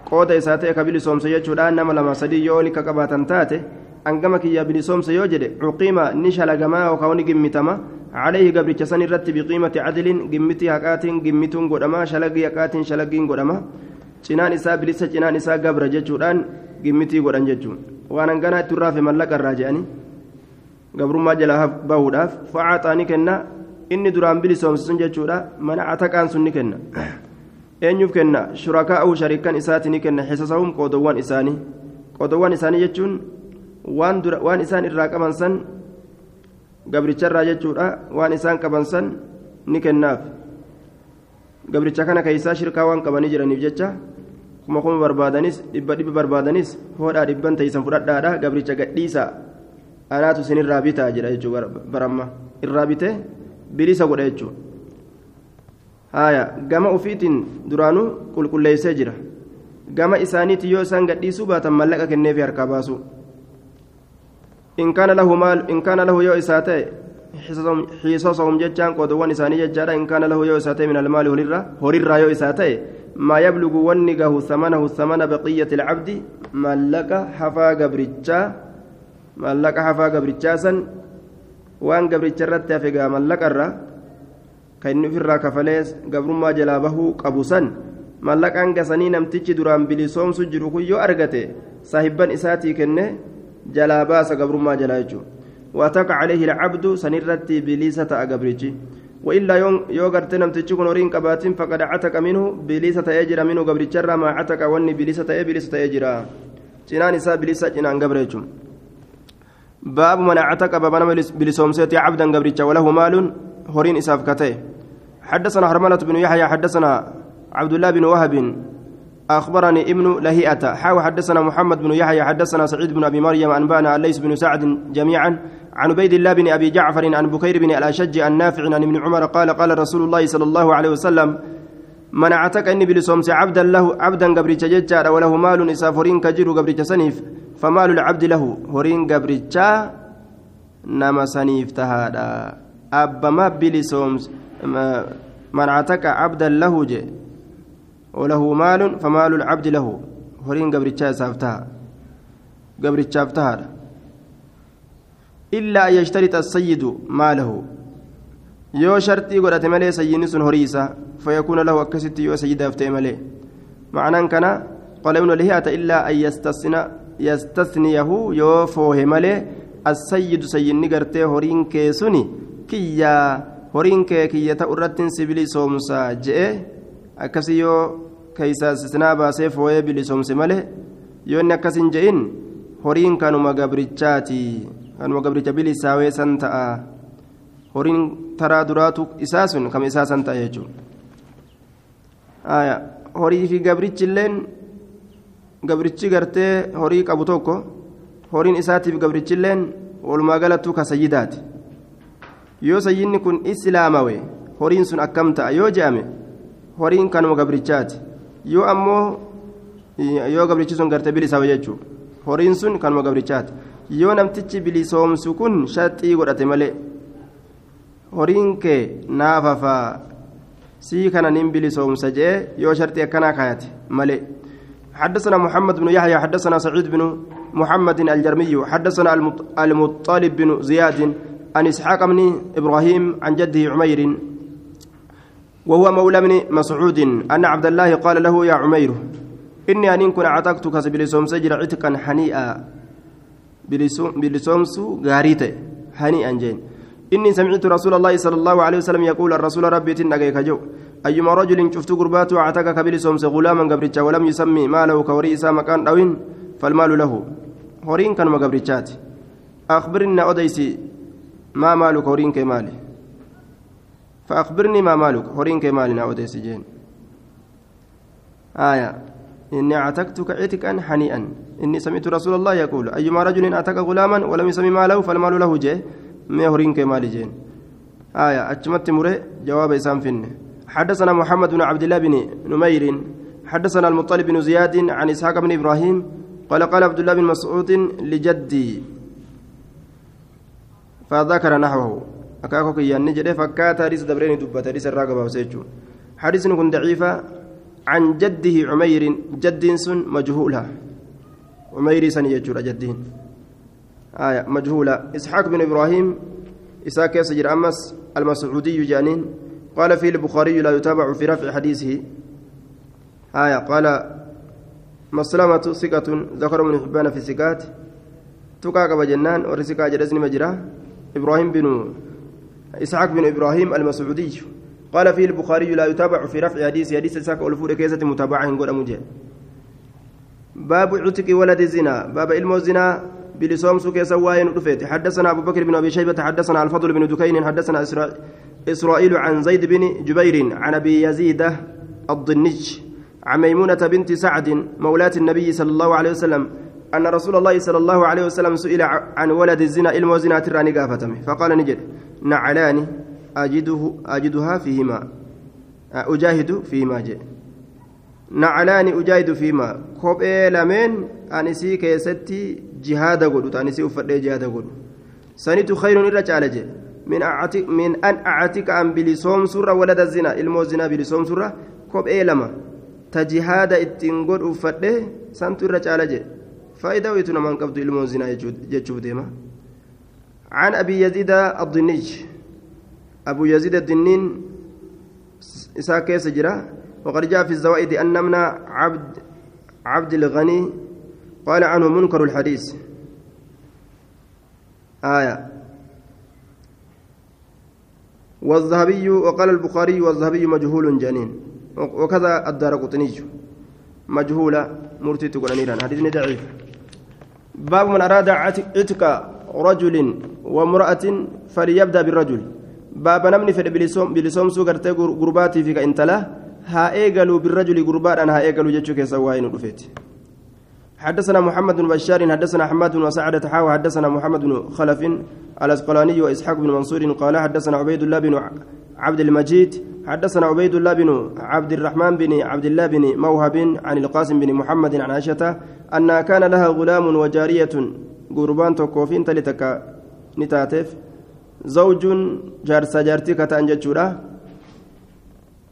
Speaker 1: قود إساته كبلسومس يجودان نما لما سدي يولي كقباتا تاته أنقمك يا بلسومس يوجد عقيمة نشل جما وكوني قمتما عليه قبل كسن الرت بقيمة عدل قمتي هكات قمتون قدما شلقي هكات شلقين قدما cinaan isaa bilisa cinaan isaa gabra jechuudhaan gimmitii godhan jechuun waan hanganaa itti urraafe mallaqa irraa je'anii gabrummaa jalaa bahuudhaaf facaaxaa ni kenna inni duraan bilisoomse sun jechuudha mana ataqaan sun ni kenna eenyuuf kenna shurakaa'uu shariikan isaati ni kenna xisasahum qoodowwan isaanii qoodowwan isaanii jechuun waan isaan irraa qaban san gabricharraa jechuudha waan isaan qaban san ni kennaaf gabricha kana keessaa shirkaa waan qabanii jiraniif jecha kuma kuma barbaadanis dhibba dhibba barbaadanis hoodhaa dhibban teeysan fudhadhaadha gabricha gadhiisa anaatu isin irraa bitaa jedha jechuudha baramma irraa bitee bilisa godha jechuudha haaya gama ufiitiin duraanuu qulqulleessee jira gama isaaniitti yoo isaan gadhiisuu baatan mallaqa kenneefi harkaa baasu in kaana lahu maal in kaana lahu yoo isaa ta'e xiisosahum jechaan qoodowwan isaanii jechaadha in kaana lahu yoo isaa ta'e min almaali horirraa yoo isaa ta'e maa yablugu wanni gahu samanahu samana baqiyyati alcabdi mallaqa hafaa gabrichaa mallaqa hafaa gabrichaa san waan gabricha irratti hafe gaa mallaqarra kan inni ofirraa kafalee gabrummaa jalaa bahuu qabu san mallaqaan gasanii namtichi duraan bilisoomsu jiru kun jalaa baasa gabrummaa jalaa jechuudha واتق عليه العبد سنرتي بليسة أقبرتي وإلا يو غرت نمتشي كن ورين قباتين فقد عتق منه بليسة يجرى منه قبرتشرا ما عتق وني بليسة بليسة يجرى جنان إسا بليسة جنان قبرتشم باب من عتق بابنا بلسومسيتي عبدا قبرتشا وله مال هورين إساف كتي حدثنا حرملة بن يحيى حدثنا عبد الله بن وهب أخبرني ابن لهيئة. حاو حدثنا محمد بن يحيى حدثنا سعيد بن أبي مريم أنبانا ليس بن سعد جميعا عن عبيد الله بن أبي جعفر عن بكير بن الأشج عن نافع عن ابن عمر قال قال رسول الله صلى الله عليه وسلم من أعتق إني بلسومس عبدا له عبدا قبريتش ججار وله مال اسافرين كجر قبريتش سنيف فمال العبد له هورين قبريتش نما سنيف تهادا أبا ما بلسومس من أعتق عبدا له جي. وله مال فمال العبد له هورين قبريتش سافتها قبريتش افتها إلا أن يشترط السيد ماله yoo shartii godhate malee sayyinni sun horii isaa fayakuuna lahu akkasitti yoo sayyidaaf ta'e malee macnaan kana qala ibnu lihiata illaa an yastasniyahu yoo foohe malee assayyidu sayyinni gartee horiin kee suni kiyyaa horiin kee kiyya ta'u irrattin si bilisoomsa je'e akkasi yoo keeysaa istinaa baasee foohee bilisoomse malee yoo inni akkas hin je'in horiin kanuma gabrichaati. Kanuma gabricha bilisaawee san ta'a. Horiin taraa duraatu isaa sun kama isaa san ta'a jechuudha horii fi gabrichilleen gabrichi gartee horii qabu tokko horiin isaatiif gabrichilleen walumaa galattuu ka yoo sayyinni kun islaamawe horiin sun akkam ta'a? Yoo je'ame horiin kanuma gabrichaati yoo ammoo yoo gabrichi sun gartee bilisaawe jechuudha horiin sun kanuma gabrichaati yoo namtichi bilisoomsu kun shaxxii godhate malee horiin kee naafafaa sii kana nin bilisoomsa jee yoo sharxii akkanaa kaayate malee حدثنا محمد بن يحيى حدثنا سعيد بن محمد الجرمي حدثنا المطالب بن زياد عن اسحاق بن إبراهيم عن جده عمير وهو مولى بن مسعود. أن عبد الله قال له يا عمير إني أن كن أعتقتك بلسوم سجر عتقا حنيئا. بلسومس غاريت هنيئا جين. إني سمعت رسول الله صلى الله عليه وسلم يقول الرسول ربي تنقيك جو أيما رجل شفت قربات واعتك كبلسومس غلاما قبرتش ولم يسمي ماله كوريسا مكان أوين فالمال له. هورين كان مقبرتشات أخبرنا أديسي ما مالك هورين كمالي. فأخبرني ما مالك. هورين كمالنا أديسي جين آية. إني أعتقتك عتقا حنيئا. إني سمعت رسول الله يقول أيما رجل أعتق غلاما ولم يسمي ماله فالمال له جه. ما هرين كمال جين. آية. أجمت مره جواب إسام فين حدثنا محمد بن عبد الله بن نمير. حدثنا المطلب بن زياد عن إسحاق بن إبراهيم. قال قال عبد الله بن مسعود لجدي. فذكر نحوه. أكاكو كي نجد فكات ريس دبرين دبة ريس الراقبة وسيجو حديث كن ضعيفة عن جده عمير جد سن مجهولها عمير سن يجور جدين آية مجهولة إسحاق بن إبراهيم إسحاق يسجر أمس المسعودي جانين قال فيه البخاري لا يتابع في رفع حديثه آية قال مسلمة ثقة ذكر من حبان في ثقات تقاك بجنان ورسكا جلسني مجرى إبراهيم بن إسحاق بن إبراهيم المسعودي. قال فيه البخاري لا يتابع في رفع حديث حديث إسحاق والفور كيسة متابعة قول أمجه باب عتق ولد الزنا باب علم الزنا بلسوم سوك سواين رفيت حدثنا أبو بكر بن أبي شيبة حدثنا الفضل بن دكين حدثنا إسرائيل عن زيد بن جبير عن أبي يزيد الضنج عن ميمونة بنت سعد مولاة النبي صلى الله عليه وسلم أن رسول الله صلى الله عليه وسلم سئل عن ولد الزنا علم الزنا تراني قافتمه. فقال نجد. نعلاني أجده أجدها فيهما. أجاهد فيهما جي نعلاني أجاهد فيهما. كوبي لمن أنسي كيستي جهاد قدو أنسي أفضل جهاد قدو سنت خير إلا جالجي من أعتك من أن أعتك أن بلسوم سورة ولد الزنا. إلمو الزنا بلسوم سورة كوبي لما. تجهاد اتنقل أفضل سنت إلا جالجي فائدة ويتنا من قبض إلمو الزنا يجود ديما. عن أبي يزيد الضنيج. أبو يزيد الدنين إساك سجرة وقد جاء في الزوائد أن نمنا عبد عبد الغني قال عنه منكر الحديث. آية. والذهبي وقال البخاري والذهبي مجهول جنين. وكذا الدار قطني. مجهولة مرتي تقول حديث ضعيف باب من أراد عتق رجل وامرأة فليبدأ بالرجل. باب نمني في بلسوم بلسوم سو غرتي غرباتي في انتلا ها إيغلو بالرجل غربات أنا ها إيغلو جچو كيسواين دفيت. حدثنا محمد بن بشار حدثنا حماد بن وسعدة حاوى حدثنا محمد بن خلف الأسقلاني وإسحاق بن منصور قال حدثنا عبيد الله بن عبد المجيد حدثنا عبيد الله بن عبد الرحمن بن عبد الله بن موهب عن القاسم بن محمد عن عائشة أنها كان لها غلام وجارية قربان توكوفين تلتك نتاتف زوج جارسا جارتي كتان جتشورا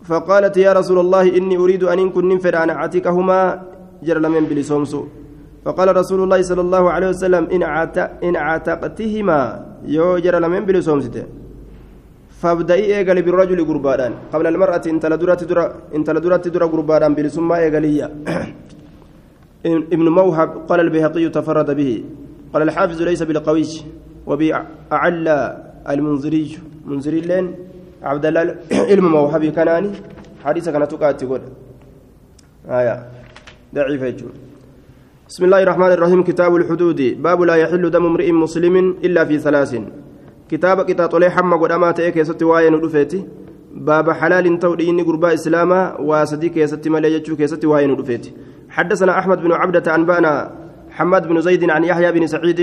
Speaker 1: فقالت يا رسول الله إني أريد أن كن ننفر أن أعتقهما جر لمن بلسومسو فقال رسول الله صلى الله عليه وسلم إن إن عتقتهما يو جر لمن بلسومسته فابدأي إيغالي بالرجل قربان قبل المرأة إن تلدرت درا إن تلدرت درا قربان بلسما إيغالية ابن موهب قال البيهقي تفرد به قال الحافظ ليس بالقوي وبأعلى المنذري منذري لين عبد الله علم موهبي كناني. حديث كانت تقاتل آية. ضعيف بسم الله الرحمن الرحيم. كتاب الحدود. باب لا يحل دم امرئ مسلم إلا في ثلاث. كتاب كتاب طلي حمى قد أما تأكي ستي واين ودفيتي باب حلال توديني قرباء إسلاما وصديق يستي مليجتشو كيستي واين ودفيتي حدثنا أحمد بن عبدة أنبأنا حماد بن زيد عن يحيى بن سعيد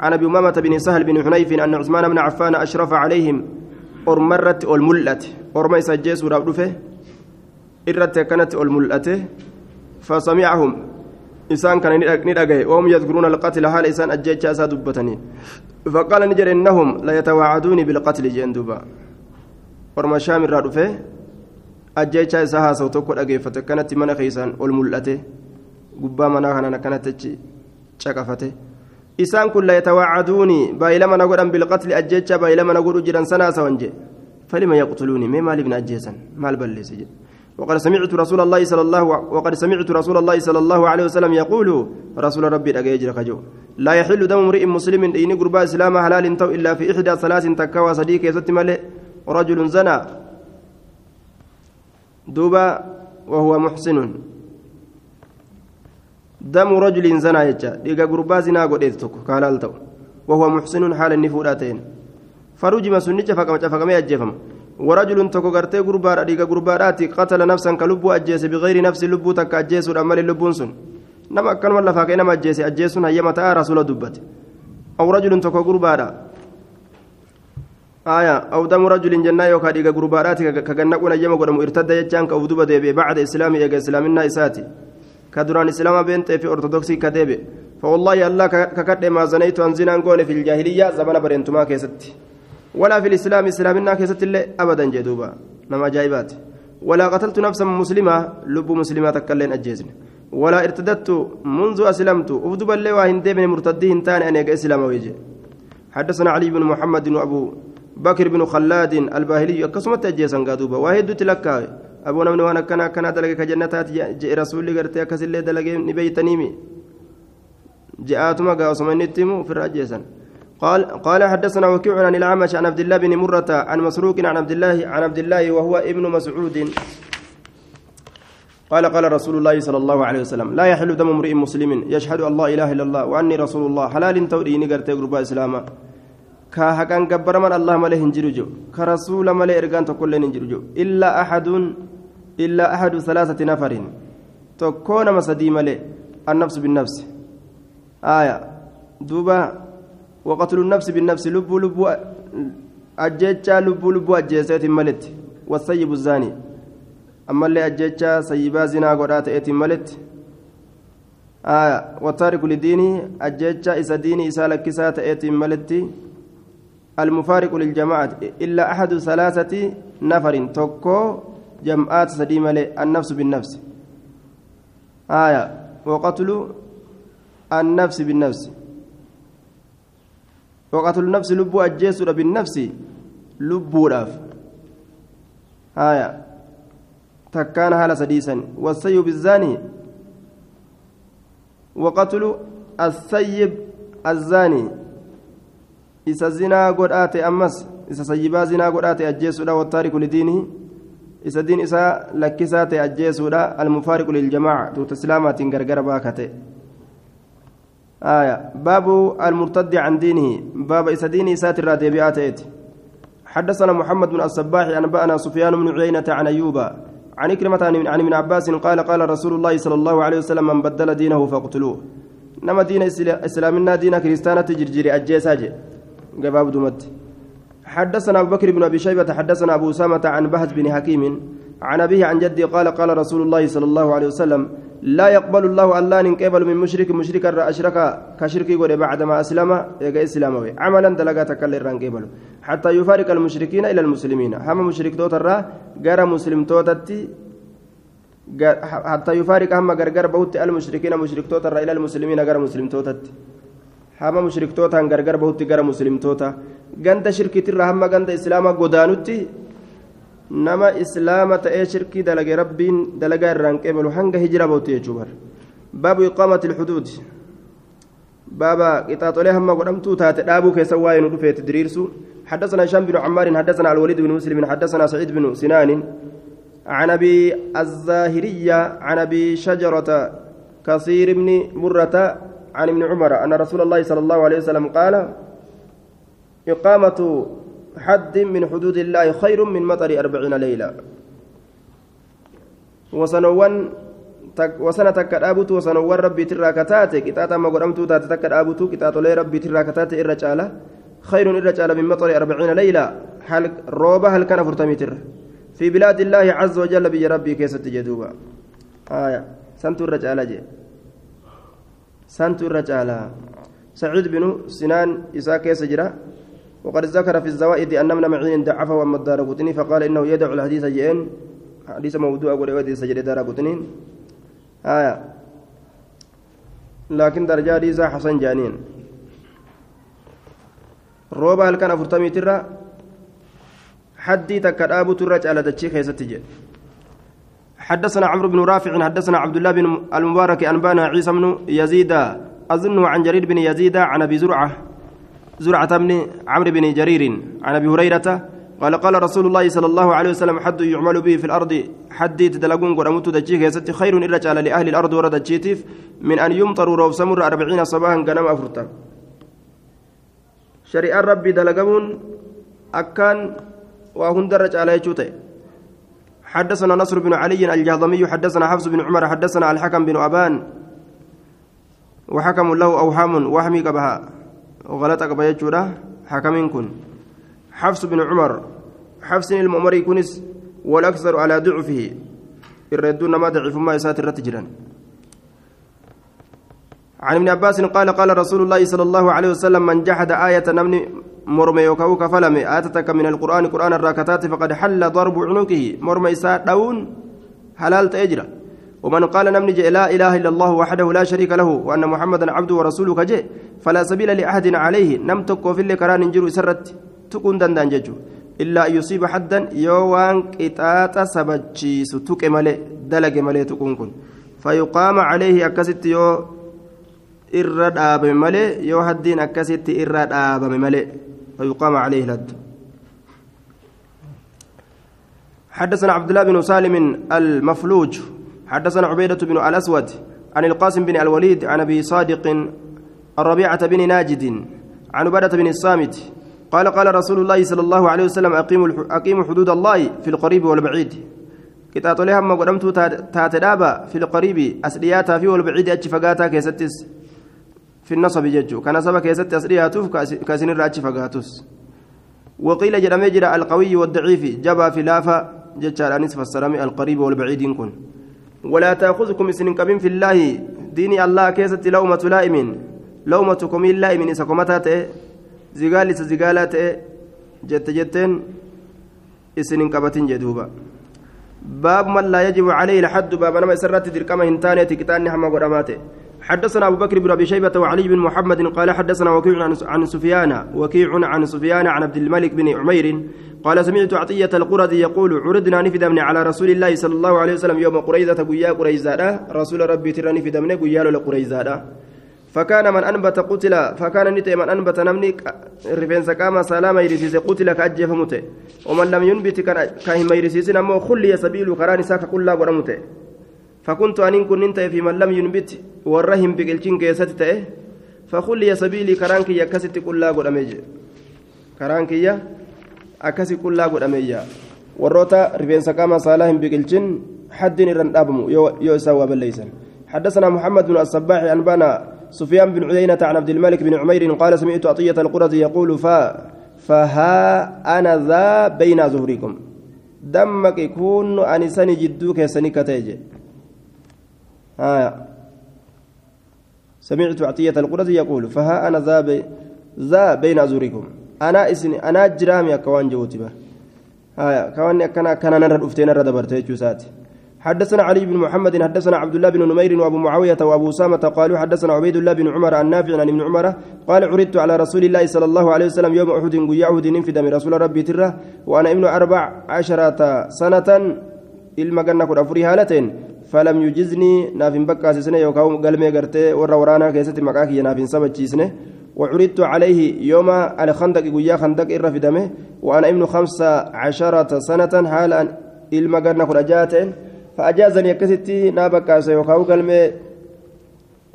Speaker 1: عن أبي أمامة بن سهل بن حنيف أن عثمان بن عفان أشرف عليهم أرمرت الملت أرمى سجيس ورابدفه إرت كانت الملت فسمعهم. إسان كان ندقه وهم يذكرون القتل. حال إسان أجيتش أسا دبتني. فقال نجر إنهم لا يتواعدون بالقتل جندوبا أرمى شام الرادفه أجيتش أسا هاسو تقول أجيفة كانت من خيسان الملت قبا منا كانت la yatawaacaduuni baay'ilama na godhan bilqatli ajjecha baay'ilama na godhu jiran sanaasawan wanje falima yaqtuluuni mee maaliif na ajjeesan maal balleesse jedhe وقد سمعت رسول الله صلى الله وقد سمعت رسول الله صلى الله عليه وسلم يقول رسول ربي أجيجر خجو لا يحل دم امرئ مسلم إن قربا إسلام حلال تو إلا في إحدى ثلاث تكوى صديق يزت ملئ رجل زنى دوبا وهو محسن دم رجل زنا يجا ديغا غربا زنا غديت توك كالال تو وهو محسن حال النفوداتين فرجم سنجة فكما فكما يجفم ورجل توكو غرتي غربا ديغا غربا قتل نفسا كلبو اجيس بغير نفس لبو تك اجيس عمل لبون سن نما كان ولا فاكي نما اجيس اجيس هي متى رسول دبت أو رجل توكو غربا آية أو دم رجل جنة يوكا ديغا غربا كغنقون يما قدم ارتد يجان كودوبا ديبي بعد اسلامي يجا اسلامنا اساتي كدران إسلام بنت في أرثوذكسي كديبه فوالله الله ككد ما زنيت أن زنا في الجاهلية زمن برنتما كيست ولا في الإسلام إسلامنا كيست اللي أبدا جدوبا. نما جايبات. ولا قتلت نفسا مسلمة لب مسلمة تكلين أجيزن. ولا ارتدت منذ أسلمت. أفدب اللي واهن ديبن مرتدين تاني أن يقى إسلام ويجي. حدثنا علي بن محمد وأبو بكر بن خلاد الباهلي. قسمت أجيسا قادوبا. واحد تلكا أبو نمني وأنا كنا كنا دلقي كجنتات جاء رسول قرتي أكس اللي دلقي نبيتنيمي جاءتما قاسم نتمو في الرجيسا قال قال حدثنا وكيع عن الأعمش عن عبد الله بن مرة عن مسروق عن عبد الله عن عبد الله وهو ابن مسعود قال قال رسول الله صلى الله عليه وسلم لا يحل دم امرئ مسلم يشهد ان لا اله الا الله واني رسول الله حلال توري نغرت غربا اسلاما كا حقان غبر من الله مله هنجرجو كرسول مله ارغان تكل هنجرجو الا احد إلا أحد ثلاثة نفر تكون مسدي ملي النفس بالنفس آية دوبا وقتل النفس بالنفس لب لب ajjechaa lubbuu lubbuu ajjeeseetiin maletti wasayyibu zaanii ammallee ajjechaa sayyibaa zinaa godhaa ta'eetiin maletti wataariku lidiinii ajjechaa isa diinii isaa lakkisaa ta'eetiin maletti المفارق للجماعة إلا أحد ثلاثة نفر تكو جمعات سديمة النفس بالنفس. آية. وقتل النفس بالنفس. وقتل النفس لبو أجيس بالنفس لبو راف. آية. تكان هذا سديسا. والسيب الزاني وقتل السيب الزاني. isa zinaa godhaate ammas isa sayyibaa zinaa godhaate ajjeesuudha wattaariku lidiinihi isa diin isaa lakkisaa ta'e ajjeesuudha. Almufaariqu liljamaaca tuuta islaamaatiin gargara آية باب المرتد عن دينه باب إسديني ساتر راتبيات حدثنا محمد بن الصباح أنبأنا سفيان بن عيينة عن أيوب عن كلمة عن ابن عباس قال قال رسول الله صلى الله عليه وسلم من بدل دينه فاقتلوه نما دين إسلامنا دين كريستانة جرجري أجيساجي جباب دمت حدثنا أبو بكر بن أبي شيبة حدثنا أبو أسامة عن بهز بن حكيم عن أبيه عن جدي قال قال رسول الله صلى الله عليه وسلم لا يقبل الله الله قبل من مشرك مشرك أشرك كشرك يقول بعدما أسلم يجا إسلام عملا دلقات كل قبل حتى يفارق المشركين إلى المسلمين. هم مشرك توتر غير مسلم توتتي حتى يفارق هم غرغر بوت المشركين مشرك توتر إلى المسلمين غير مسلم توتتي. hama mushriktootaan gargar bahutti gara muslimtoota ganda shirkiitirraa hamma ganda islaamaa godaanutti nama islaama ta'ee shirkii dalage rabbiin dalagaa irraan qeebalu hanga hijira bahutti jechuu bar baabu iqaamati baaba qixaaxolee hamma godhamtuu taate dhaabuu keessa waa'ee nu dhufeeti diriirsu حدثنا هشام بن عمار حدثنا الوليد بن مسلم حدثنا سعيد بن سنان عن ابي الزاهريه عن ابي شجره كثير بن مره عن ابن عمر أن رسول الله صلى الله عليه وسلم قال إقامة حد من حدود الله خير من مطر أربعين ليلة. وسنوان وسنة تكرابت وسنوان ربي تراكتات كتاتا ما قرمت تتكرابت كتات لي ربي تراكتات إرجالة خير إرجالة من مطر أربعين ليلة. هل روبة هل كان فرتميتر؟ في بلاد الله عز وجل بي ربي كيست جدوبا آية. سنت الرجالة جي. سنت الرجال سعيد بن سنان إساك سجرة وقد ذكر في الزوائد أن من معين ضعفه وأما الدار قطني فقال إنه يدعو الحديث جئين. حديث موضوع أقول ودي سجرة دار قطنين آية. لكن درجة حديثة حسن جانين. روبا هل كان أفرتمي ترى؟ حدي تكرابو ترى على دتشي خيستي حدثنا عمرو بن رافع حدثنا عبد الله بن المبارك أنبانا عيسى بن يزيد أظنه عن جرير بن يزيد عن أبي زرعة. زرعة بن عمرو بن جرير عن أبي هريرة قال قال رسول الله صلى الله عليه وسلم حد يعمل به في الأرض حد تدلقون قرمت دجيك يست خير إرجع لأهل الأرض ورد الجيتف من أن يمطروا روب سمر أربعين صباحا قنم أفرتا شريعة ربي دلقون أكان وهندرج على يجوتي حدثنا نصر بن علي الجهضمي حدثنا حفص بن عمر حدثنا الحكم بن أبان وحكم له أوهام وهمي قبها. وغلط قبها يجوره حكم كن. حفص بن عمر حفص المؤمر كنس والأكثر على ضعفه. الردون ما ضعف ما يساتر تجرا عن ابن عباس قال قال رسول الله صلى الله عليه وسلم من جحد آية نمني مرمى يوكاو كفلم آتتك من القرآن قرآن الراكتات فقد حل ضرب عنقه. مرمى إساء دون حلال تأجرا. ومن قال نمني لا إله إلا الله وحده لا شريك له وأن محمدا عبده ورسوله كجي فلا سبيل لأحد عليه. نمتك في اللي كران انجروا سرت تكون دندان ججو. إلا أن يصيب حدا يوان قطاطا سبجيس تك ملي دلق ملي تكون كن. فيقام عليه أكست يو irra dhaabame malee yoo haddiin akkasitti irra dhaabame malee فيقام عليه الهد حدثنا عبد الله بن سالم المفلوج. حدثنا عبيدة بن الأسود عن القاسم بن الوليد عن أبي صادق الربيعة بن ناجد عن عبادة بن الصامت قال قال رسول الله صلى الله عليه وسلم أقيموا أقيموا حدود الله في القريب والبعيد. كتاب لها ما قدمت تاتدابا في القريب أسرياتها في والبعيد أتشفقاتها كيستس. في النصب ججو. كان سبا كيست أسرياتوف كاسين الراتش فقاتوس. وقيل جرى القوي والضعيف جبا في لافا جتشار أنس فالسلام القريب والبعيد كن ولا تأخذكم سنين كبين في الله. ديني الله كيست لومة لائم لومتكم اللائم إسكمتات زقالس زقالات جت جتين. سنين كبتين جدوبا. باب من لا يجب عليه الحد. باب نما سرت دركما هنتانية كتاني حما قراماته حدثنا أبو بكر بن أبي شيبة وعلي بن محمد قال حدثنا وكيع عن سفيان وكيع عن سفيان عن عبد الملك بن عمير قال سمعت عطية القرد يقول عرضنا نفدمن على رسول الله صلى الله عليه وسلم يوم قريزة قيا قريزة رسول ربي ترى نفدمن قيا لقريزة فكان من أنبت قتل فكان نتي من أنبت نمني رفين سكاما سلاما يرسيس قتل كأجف مته ومن لم ينبت كاهم يرسيس نمو خلي سبيل كراني ساك كل قرمته فكنت أن كن إنت في من لم ينبت والرهم بقلتين كيست تأه فخلي سبيلي كرانك يكست كل قرمج كرانك يا akkasi qullaa godhameyya warroota rifeensa qaama saalaa hin biqilchin حد إرن أبمو يو يو سوى بالليسن حدثنا محمد بن الصباح أنبانا سفيان بن عيينة عن عبد الملك بن عمير قال سمعت عطية القرظ يقول فا فها أنا ذا بين ظهركم دمك يكون أنساني جدوك يسني كتيج آه. سمعت عطية القرظ يقول فها أنا ذا بي ذا بين ظهركم أنا إسني أنا جرامي أكوان جوتي به آه. كوان كان نرى الأفتين نرى دبرتي جوساتي حدثنا علي بن محمد حدثنا عبد الله بن نمير وأبو معاوية وأبو سامه قالوا حدثنا عبيد الله بن عمر عن نافع عن ابن عمر قال عرضت على رسول الله صلى الله عليه وسلم يوم أحد أحد في دم رسول ربي تره وأنا ابن أربع عشرة سنة المجنة كن أفري هالتين فلم يجزني نافن بكا سنه يوكاو قلمي غرتي ورا ورانا كيست مكاكي نافن سبتشيسنه وعرضت عليه يوم الخندق قيا خندق الرفدمه وأنا ابن خمسة عشرة سنة حال المجنة كن اجاتين فأجازني أكستي نابا كاسا يوكاو كلمة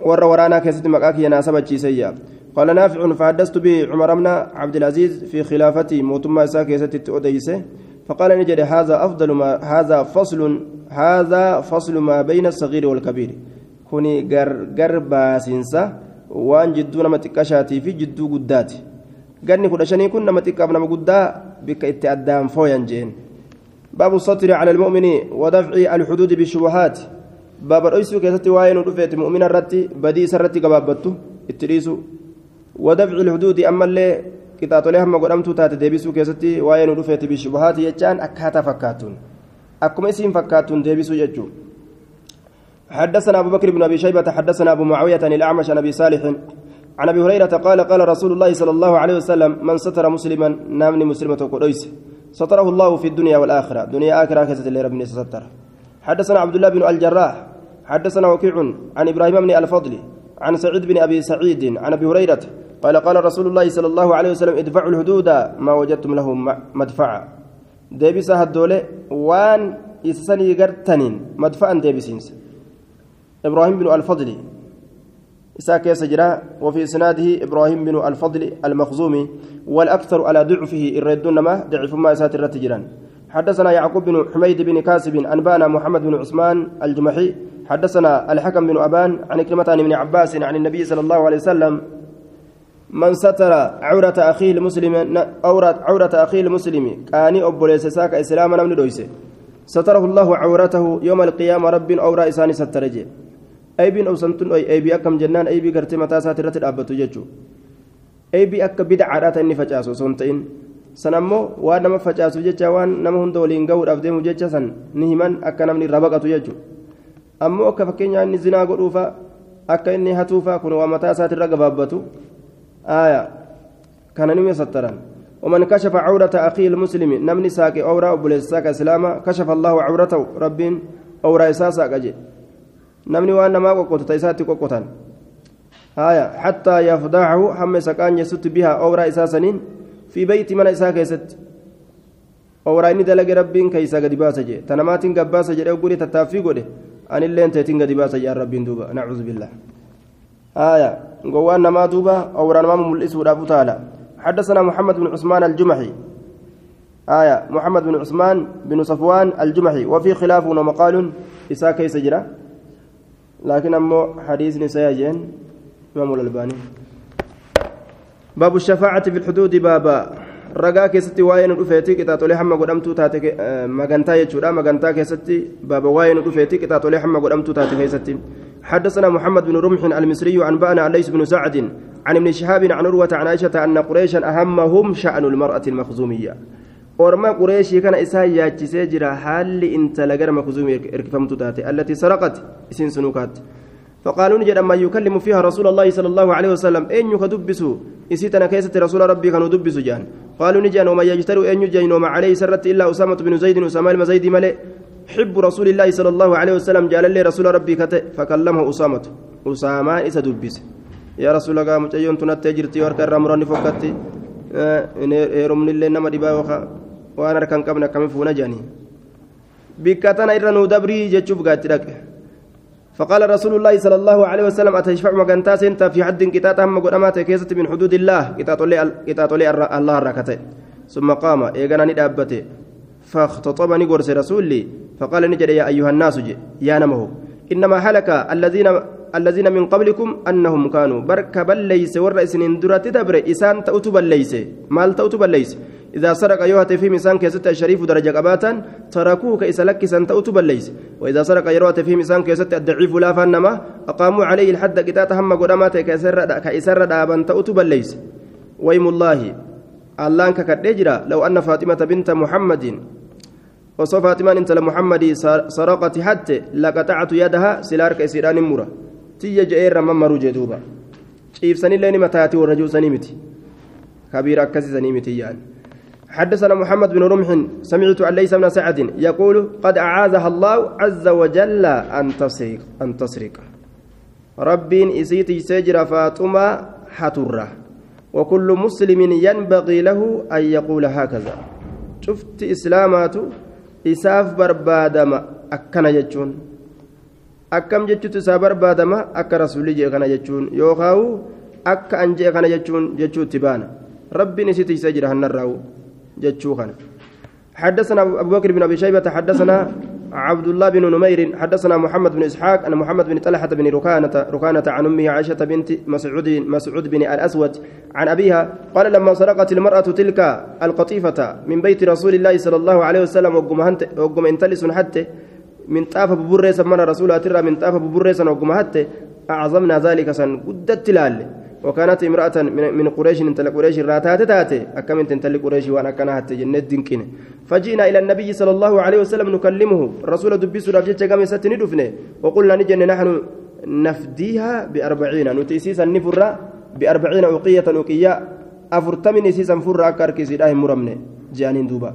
Speaker 1: ور ورانا كيست مقاكي ناسبة جيسيا قال نافع فحدثت به عمر بن عبد العزيز في خلافتي موتما إسا كيست تؤديسه. فقال نجد هذا أفضل ما هذا فصل هذا فصل ما بين الصغير والكبير. كوني غر غر باسنسا وان جدو نما في جدو قداتي. غني كل شني كن نما تكاب بك اتأدام فويا جين. باب السطر على المؤمن ودفع الحدود بالشبهات. باب الرئيس كيست واين ودفعت مؤمن الرتي بديس الرتي قبابته اتريسو. ودفع الحدود أما اللي قطاطولي هم قدمتو تات ديبسو كيستي واين ودفعت بالشبهات يجان أكاتا فكاتون أكما اسم فكاتون ديبسو يجو حدثنا أبو بكر بن أبي شيبة حدثنا أبو معاوية عن الأعمش عن أبي صالح عن أبي هريرة قال قال رسول الله صلى الله عليه وسلم من ستر مسلما نامني مسلمة قديس. ستره الله في الدنيا والآخرة. دنيا آخرة كذا اللي ربنا ستر. حدثنا عبد الله بن الجراح حدثنا وكيع عن إبراهيم بن الفضل عن سعيد بن أبي سعيد عن أبي هريرة قال قال رسول الله صلى الله عليه وسلم ادفعوا الحدود ما وجدتم له مدفعا. ديبسا هدولة وان إسسني قرتنين مدفعا ديبسينس. إبراهيم بن الفضل. إساك سجرا وفي إسناده إبراهيم بن الفضل المخزومي والأكثر على ضعفه الردون ما ضعف ما إسات الرتجران حدثنا يعقوب بن حميد بن كاسب أنبانا محمد بن عثمان الجمحي. حدثنا الحكم بن أبان عن كلمة بن عباس عن النبي صلى الله عليه وسلم من ستر عورة أخيه المسلم عورة عورة أخيه المسلم كاني أبو ساك إسلاما من دويسه ستره الله عورته يوم القيامة رب أورا إساني سترجي aybiin obsamtuun aybii akkam jennaan aybii gartee mataa isaati irratti dhaabbatu jechuudha aybii akka bidcaadhaa ta'e inni facaasu osoo hin ta'in san ammoo waan nama facaasuuf jecha waan nama hunda waliin gahuudhaaf deemu jecha san ni himan akka namni irraa baqatu jechuudha ammoo akka fakkeenyaa inni zinaa godhuufa akka inni hatuufa kun waa mataa aayaa kana nime sattaran ومن كشف عورة أخيه المسلم نمني ساكي أورا وبلساك إسلاما كشف الله عورته رب أورا إساسا أجي namni waan namaa qoqqootota isaatti qoqqotan haya hattaa yafdacahu hamma isa qaanjessutti bihaa owraa isaa saniin fi beyti mana isaa keessatti owraa inni dalage rabbiin keeysaa gadi baasa jee tanamaatiin gabbaasa jedhe oggurii tattaaffii godhe anilleen teetiin gadi baasa jedhan rabbiin duuba nacuudu billah haya gowwaan namaa duuba owraa namaa mul'isuudhaaf utaala حدثنا محمد بن عثمان الجمحي آية محمد بن عثمان بن صفوان الجمحي وفي خلاف ومقال إساء كيس جرى لكن أمو حديث نسايجين إمام الألباني باب الشفاعة في الحدود بابا ragaa keessatti waa'ee nu dhufeeti qixaaxolee hamma godhamtuu taate magantaa jechuudha magantaa keessatti baaba waa'ee nu dhufeeti qixaaxolee hamma godhamtuu taate keessatti حدثنا محمد بن رمح المصري أنبأنا ليس بن سعد عن ابن شهاب عن عروة عن عائشة أن قريشا أهمهم شأن المرأة المخزومية. orma qureeshii kana isaan yaachisee jira haalli intala gara makzuumii erkifamtu taate allatii saraqat isin فقالوا نجد ما يكلم فيها رسول الله صلى الله عليه وسلم أين يكدبسوا إسيتنا كيسة رسول ربي كانوا دبسوا جان. قالوا نجان وما يجتروا أن يجين وما عليه سرت إلا أسامة بن زيد أسامة المزيد ملئ. حب رسول الله صلى الله عليه وسلم جال لي رسول ربي كتئ فكلمه أسامة. أسامة إسا دبس. يا رسول الله مجيون تنتجرتي ورك الرمران فكتي. هرمني اللي نما دبا harkaan qabne akkamiin fuuna jedhanii bikka tana irra nuu dabrii jechuuf gaatti dhaqe فقال رسول الله صلى الله عليه وسلم أتشفع مكانتا سنتا في حد قطاط هم قدامات كيسة من حدود الله. قطاط لي الله ركته ثم قام إيغانا ندابته فاختطبني قرس رسولي. فقال نجد يا أيها الناس يا نمه إنما هلك الذين الذين من قبلكم أنهم كانوا بركب ليس ورئيس اندرت دبر إسان تأتب ليس مال تأتب ليس. إذا سرق يوهت في مسان كيست الشريف درجة قباتا تركوه كيس لك سنتأت بليس وإذا سرق يروت في مسان كيست الضعيف لا فنما أقاموا عليه الحد قتات هم قدامات كيسر دابا تأت بليس ويم الله الله ككدجرا لو أن فاطمة بنت محمد وصف فاطمة انت لمحمد سرقت حتى لقطعت يدها سلارك إسيران مرة. تيجي جئير ممرو جدوبا شيف سنين لين متاتي والرجو سنيمتي كبير أكسي سنيمتي يعني. حدثنا محمد بن رمح سمعت عن ليس بن سعد يقول قد أعاذها الله عز وجل أن تسرق أن تسرق رب إسيتي سجر فاطمة حترة وكل مسلم ينبغي له أن يقول هكذا. شفت إسلامات إساف بربادم أكنا جتشون أكم جتشت إساف بربادم أك رسولي جيكنا جتشون يوخاو أك أنجي كنا جتشون جتشو تبانا ربي نسيتي سجر هنراو جتشوخنا حدثنا أبو بكر بن أبي شيبة حدثنا عبد الله بن نمير حدثنا محمد بن إسحاق أن محمد بن طلحة بن ركانة ركانة عن أمه عائشة بنت مسعود مسعود بن الأسود عن أبيها قال لما سرقت المرأة تلك القطيفة من بيت رسول الله صلى الله عليه وسلم وقم انتلس حتى من طاف ببريسا من رسولها ترى من طاف ببريسا وقم حتى أعظمنا ذلك سن قدت لال. وكانت امرأة من قريش انتل قريش راتات تاتي أكم انتل قريش وأنا كانت جنة دنكين فجئنا إلى النبي صلى الله عليه وسلم نكلمه. الرسول دبيس رابجة قام ستني دفنه وقلنا نجن نحن نفديها بأربعين. نتيسيس النفرة بأربعين أوقية أوقية. أفرتمن سيسا فرة أكاركي سيداه مرمنه. جانين دوبا.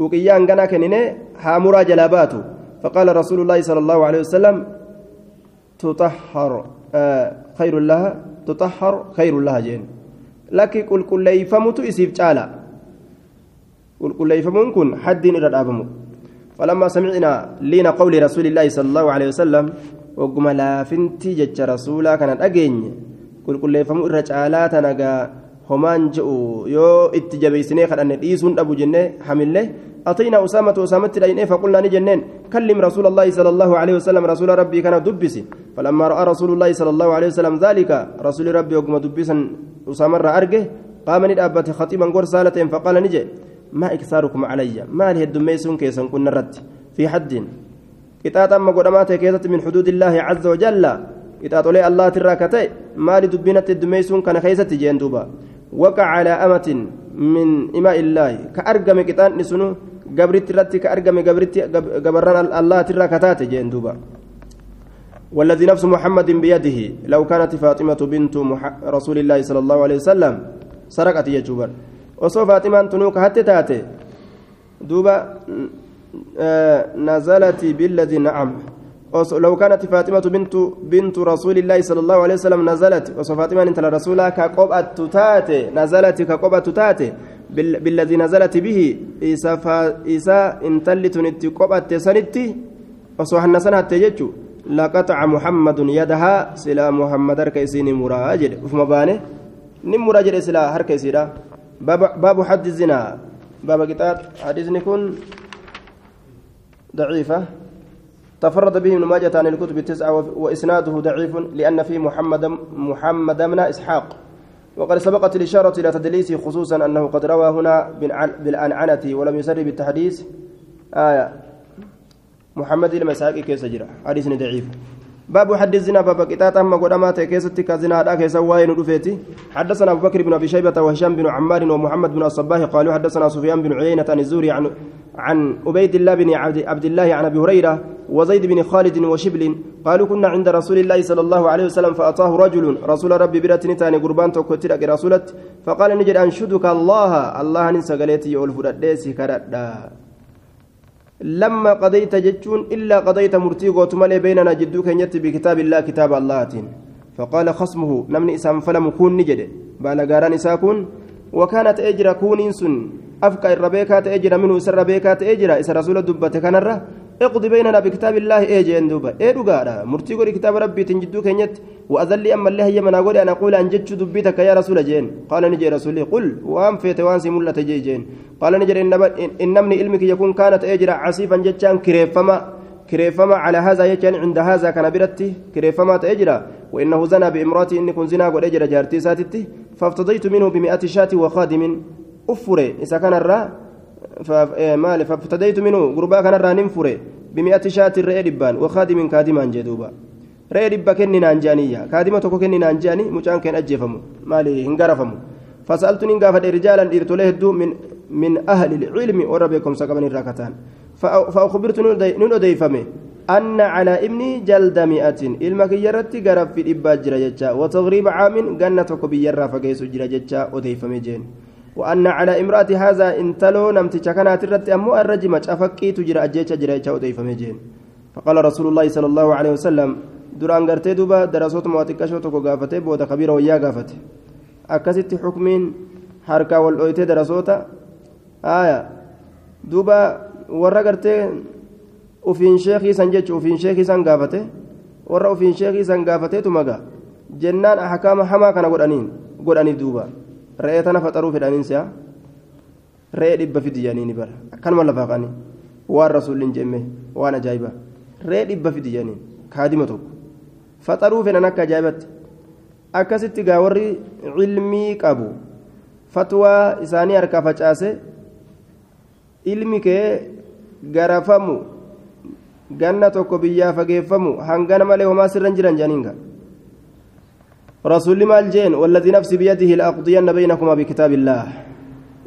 Speaker 1: أوقية أنقنا كنينه. هامورا جلاباتو. فقال رسول الله صلى الله عليه وسلم تطهر آه خير لها. تطهر خير لها جين لكن قل قل ليفمت إسيف تعالى قل قل ليفمون كن حد إلى الأبم فلما سمعنا لين قول رسول الله صلى الله عليه وسلم وقم لا فنتي جج رسولا كانت أجين قل قل ليفمو الرجالة تنقى همان جئوا يو اتجابيسني خد أن الإيسون أبو جنة حمله أتينا أسامة أسامة لين فقلنا نجنين كلم رسول الله صلى الله عليه وسلم رسول ربي كان دبسي فلما رأى رسول الله صلى الله عليه وسلم ذلك رسول ربي وقم دبسا أسامة أرجه قام ندأبت خطيبا قر سالة فقال نجي ما إكثاركم علي؟ ما لي الدميسون كيسا كنا رد في حد. قطعة أما قدمات كيسة من حدود الله عز وجل. قطعة لي الله تراكتي. ما لي دبينة الدميسون كان خيسة جين دوبا وقع على أمة من إماء الله. كأرقم قطعة نسنو قبرت رتي كأرقم قبرت قبران الله تراكتات جين دوبا والذي نفس محمد بيده لو كانت فاطمة بنت رسول الله صلى الله عليه وسلم سرقت يجوبا osoo faaximaan tunuu ka hatte taate duuba nazalati billadii nacam لو كانت فاطمة بنت بنت رسول الله صلى الله عليه وسلم نزلت. وصو فاطمة انت رسولها كقبة تاتي نزلت كقبة تاتي بالذي نزلت به إسا فا إسا انتلت نتي قبة سنتي وصو حنسنها تججو لقطع محمد يدها سلا محمد ركيسين مراجل وفما بانه نم مراجل سلا هركيسيرا باب باب حد الزنا. باب كتاب حديث يكون ضعيفة. تفرد به ابن ماجة عن الكتب التسعة وإسناده ضعيف لأن فيه محمد محمد بن إسحاق. وقد سبقت الإشارة إلى تدليسه خصوصا أنه قد روى هنا بالعنعنة ولم يصرح بالتحديث آية. محمد المساكي كيس جرى. حديث ضعيف. باب حد الزنا باب كتاب أما قدما تكيست كزنا لا كيس رفيتي حدثنا أبو بكر بن أبي شيبة وهشام بن عمار ومحمد بن الصباح قالوا حدثنا سفيان بن عيينة عن الزهري عن عن عبيد الله بن عبد الله عن أبي هريرة وزيد بن خالد وشبل قالوا كنا عند رسول الله صلى الله عليه وسلم فأتاه رجل رسول ربي برتني تاني قربان توكتلك رسولت فقال نجد أنشدك الله الله ننسى قليتي يقول فرد لما قضيت جتون إلا قضيت مرتي قوتمالي بيننا جدو كنيت بكتاب الله كتاب الله فقال خصمه نمني إسام فلم كون نجد. بالغاران إساكون وكانت أجر كون سن. أفكا الربيكات أجر منه سر ربيكات أجر إس رسول الدبة كنرة. اقضي بيننا بكتاب الله ايجين دوبا إيه دوغادا مرتي غوري كتاب ربي تنجدو كنيت. واذل أما الله يمنا غوري أنا أقول أن جتش دبيتك يا رسول جين. قال نجي رسولي قل وأم فيت وان سيملا تجي جين. قال نجي ان إن من علمك يكون كانت أجرا عصيفا جتان كريفما كريفما على هذا يجان عند هذا كان برتي كريفما تأجرا وإنه زنى بإمرأتي إني كن زنا قد أجرا جارتي ساتتي. فافتضيت منه بمئة شاة وخادم أفري إذا كان الرّ maali faftadaytu minhu gurbaa kanarraa nin fure bimi'ati shaati re'ee dhibbaan wakaadimin kaadimaan jee duuba re'ee dhibba kenninaan jeaniyya kaadima tokko kenninaan jeani mucaan keen ajjeefamu maali hin garafamu فسألت إن قافت رجالا إرتوليه دو من من أهل العلم وربكم سكبن الركتان فأخبرت نون أديفمي أن على ابني جلد مئة. إلمك يرتي قرب في الإباج جرى وتغريب عام جنة كبيرة فقيس جرى جتشا أديفمي جين وأن على امرأة هذا انتلو نمتش كانت الرت أمو الرجم أفكي تجرى أجيتش جرى أوديف مجين. فقال رسول الله صلى الله عليه وسلم duraan gartee duuba darasoota mooxiqqashoo tokko gaafatee booda kabiira wayyaa gaafate akkasitti xukmiin harkaa wal dhoytee darasoota aya duuba warra gartee ufiin sheekii san jechu ufiin sheekii san gaafate warra ufiin sheekii san gaafateetu maga jennaan ahkaama hamaa kana godhaniin godhaniif duuba re'ee tana faxaruu fedhaniin si'a re'ee dhibba fidi jedhanii bara akkanuma lafaa qanii waan rasuulliin jemme waan ajaa'ibaa re'ee dhibba fidi jedhaniin kaadima tokko faxaruu fedhan akka ajaa'ibatti akkasitti gaa warri cilmii qabu fatwaa isaanii harkaa facaase ilmi kee garafamu ganna tokko biyyaa fageeffamu hangana malee homaa sirran jiran gaa. رسول مال جين والذي نفسي بيده لأقضين بينكما بكتاب الله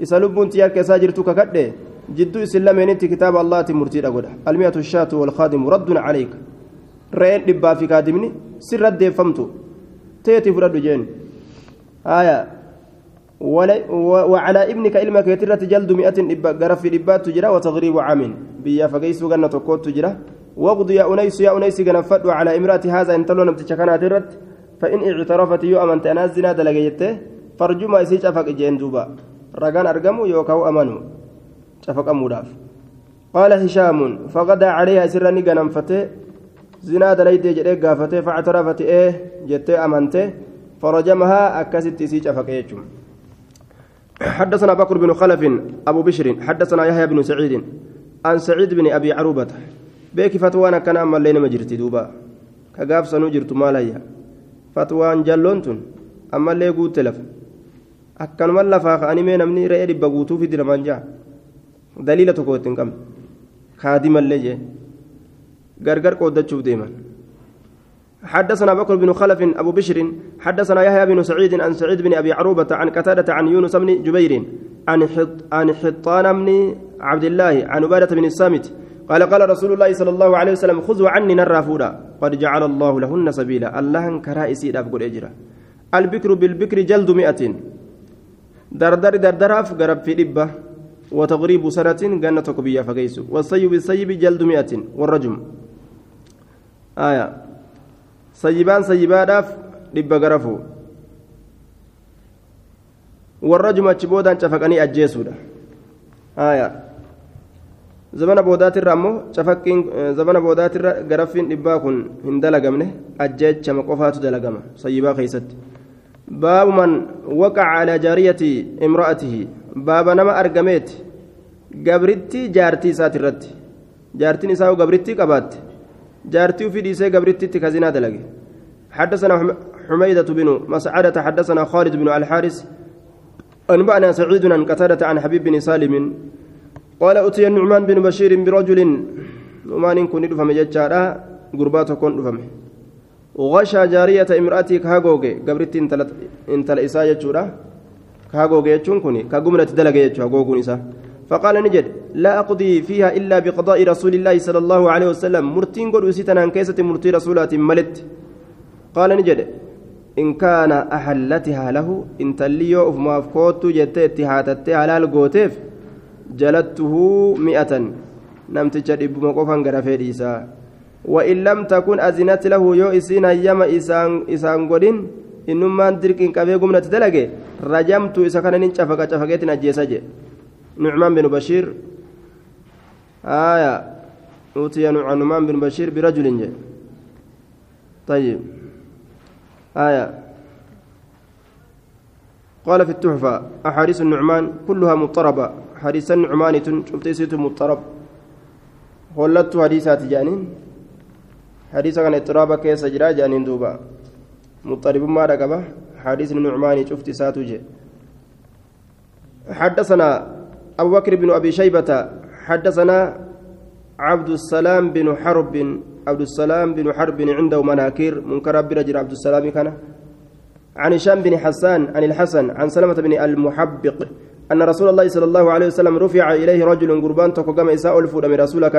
Speaker 1: إذا لبون تيارك ساجرتك كده جدو إسلامين انت كتاب الله تمرتي أقول المئة الشاة والخادم رد عليك رأيت لبا في كادمني سر رد فهمتو تيتي فرد جين آية وعلى ابنك علمك يترى جلد مئة غرف لبات تجرى وتغريب عام. بيا فقيس غنى تقوت تجرى. وقضي يا أنيس يا أنيس غنفت على امرأة هذا انتلون بتشكنا ترت. فإن اعترفت يو أمنت أنا الزنا دلقيته فرجما يسي شفق جين دوبا. رقان أرقموا يوكاو أمنوا شفق أموداف قال هشام فغدا عليها سرني غنمفته زنا دليت جدي غافته فاعترفت إيه جت أمنته فرجمها أكست يسي شفق حدثنا بكر بن خلف أبو بشر حدثنا يحيى بن سعيد عن سعيد بن أبي عروبة بيك فتوانا كان أما اللين مجرتي دوبا كقاف سنوجرت ماليا fatwaan jalloon tun ammallee guutte lafa akkanuma lafaa ka'anii mee namni re'ee dhibba guutuu fidi namaan jaa daliila tokko ittiin qabne kaadimallee jee gargar qooddachuuf deeman حدثنا بكر بن خلف أبو بشر. حدثنا يحيى بن سعيد عن سعيد بن أبي عروبة عن قتادة عن يونس بن جبير عن حط عن حطان بن عبد الله عن عبادة بن الصامت. قال قال رسول الله صلى الله عليه وسلم خذوا عني نرافودا قد جعل الله لهن سبيلا. الله كرائسي دافقود إجرا. البكر بالبكر جلد مئة. دردر دردراف قرب في دبة. وتغريب سنة جنة كبية فقيس والسيب بالسيب جلد مئة. والرجم. آية. sayyibaan sayyibaadhaaf dhibba garafu warra jumachi boodaan cafaqanii ajjeesuudha. Aayaa zabana boodaatirra ammoo cafaqqiin eh, zabana boodaatirra garaffiin dhibbaa kun hin dalagamne ajjeechama qofaatu dalagama sayyibaa keessatti. Baabu man waqaca calaa jaariyati imra'atihi. Baaba nama argameeti. Gabritti jaartii isaati irratti. Jaartiin isaa gabrittii qabaatte. Jaartii ufii dhiisee gabrittitti kazinaa dalage. حدثنا حميدة بن مسعدة حدثنا خالد بن الحارث أنبأنا سعيد عن قتادة عن حبيب بن سالم قال أتي النعمان بن بشير برجل نعمان كن دفم ججارا غربات كن دفم وغشى جارية امرأتي كهاغوغي قبرت انتل إساء ججورا كهاغوغي يجون كوني كهاغومنة دلغي يجو هاغوغون إساء فقال نجد لا أقضي فيها إلا بقضاء رسول الله صلى الله عليه وسلم. مرتين قد وسيتنا كيسة مرتي رسولات ملت. قال نجد إن كان أحلتها له إن تليو أف مافكوت جتت هاتت حلال قوتيف جلدته مئة. نمت جدب مقفا غرفي إيسا. وإن لم تكن أزنت له يو إسين أيام إسان إسان قدين إنما درك إن كبير قمنا تدلقي رجمت إسا كان ننشفق شفقيت نجيسا نعمان بن بشير آية أوتي نعمان بن بشير برجل جي. طيب آية قال في التحفة أحاديث النعمان كلها مضطربة حديث النعمان شفت مضطرب ولدت حديثات جانين حديث كان اضطرابا كيس جرا جانين دوبا مضطرب ما رقبه حديث النعمان شفت ساتو جي حدثنا أبو بكر بن أبي شيبة حدثنا عبد السلام بن حرب عبد السلام بن حرب عنده مناكير منكر برجل عبد السلام كان. عن هشام بن حسان عن الحسن عن سلمة بن المحبق أن رسول الله صلى الله عليه وسلم رفع إليه رجل قربان تقوم إساء الفود من رسولك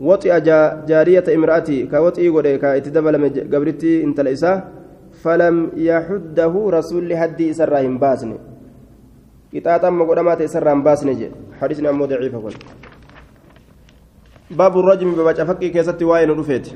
Speaker 1: وطئ جارية امرأتي كوطئ قد كاتدبل قبرتي انت الإساء فلم يحده رسول لهدي إسراهم قطاطا مقدمات إسراهم باسني حديثنا أمو ضعيف باب الرجم ببجافكي كيست واين رفيت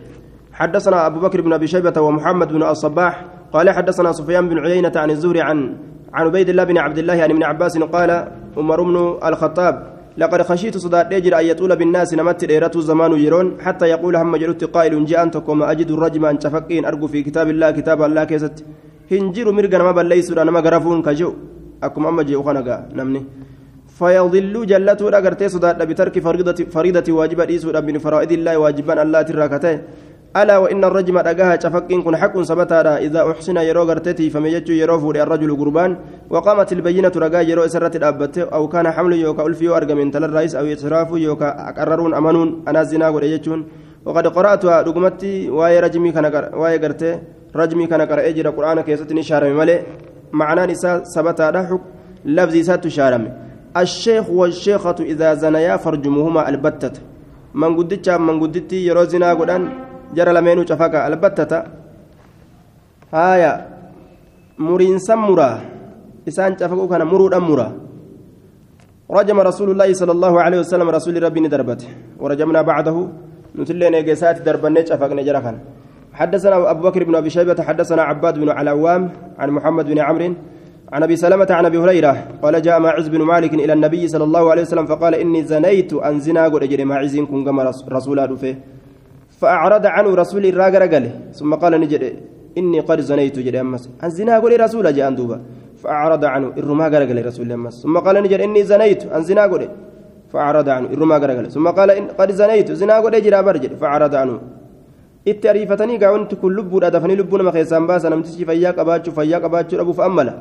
Speaker 1: حدثنا أبو بكر بن أبي شيبة ومحمد بن الصباح قال حدثنا سفيان بن عيينة عن الزهري عن عن عبيد الله بن عبد الله عن ابن عباس قال عمر بن الخطاب لقد خشيت صداد يجري أن يطول بالناس نمت ديرته الزمان يرون حتى يقول هم جلت قائل جاء أنتكم أجد الرجم أن شفقين أرجو في كتاب الله كتاب الله كيست. هنجر مرقنا ما بليسوا أنا ما كجو. أكم أما جي أخنقا نمني. فيضل جلته أغرتي صداد بترك فريضة فريضة واجبة إيسو من فرائض الله واجبا الله تراكتين ألا وإن الرجم أجاها شفقين كن حق سبتا إذا أحسن يرو غرتتي فميجو يرو فوري الرجل قربان. وقامت البينة رجا يرو سرت الأبت أو كان حمل يوكا ألفيو أرجع من تل الرئيس أو إسراف يوكا أقررون أمنون أنا زنا وريجون وقد قرأتها رقمتي واي رجمي كان واي غرتي رجمي كان قرأ أجر القرآن كيستني شارم ملئ معنى نساء سبتا لفظي سات شارم الشيخ والشيخة إذا زنيا فرجمهما البتة. من قدتش من قدتي يرو زنا قدان jara lameenuu cafaka albattata haaya muriinsan muraa isaan cafaquu kana muruudhaan muraa رجم رسول الله صلى الله عليه وسلم رسول ربي ندربته ورجمنا بعده. نتلين إجسات دربنا شفقنا جرخا حدثنا أبو بكر بن أبي شيبة حدثنا عباد بن علوام عن محمد بن عمرو عن أبي سلمة عن أبي هريرة قال جاء معز بن مالك إلى النبي صلى الله عليه وسلم فقال إني زنيت أن زنا قد أجري معز كن كما رسول الله فأعرض عنه رسول الراجل قال ثم قال نجد إني قد زنيت جد أمس الزنا قولي رسول جاء دوبا فأعرض عنه الرما قال رسول أمس ثم قال نجد إني زنيت الزنا قولي فأعرض عنه الرما قال ثم قال إن قد زنيت زنا جرا برجل فأعرض عنه. Itti ariifatanii gaawwanti kun lubbuudha dafanii lubbuu nama keessaan baasan namtichi fayyaa qabaachuu fayyaa qabaachuu dhabuuf ammala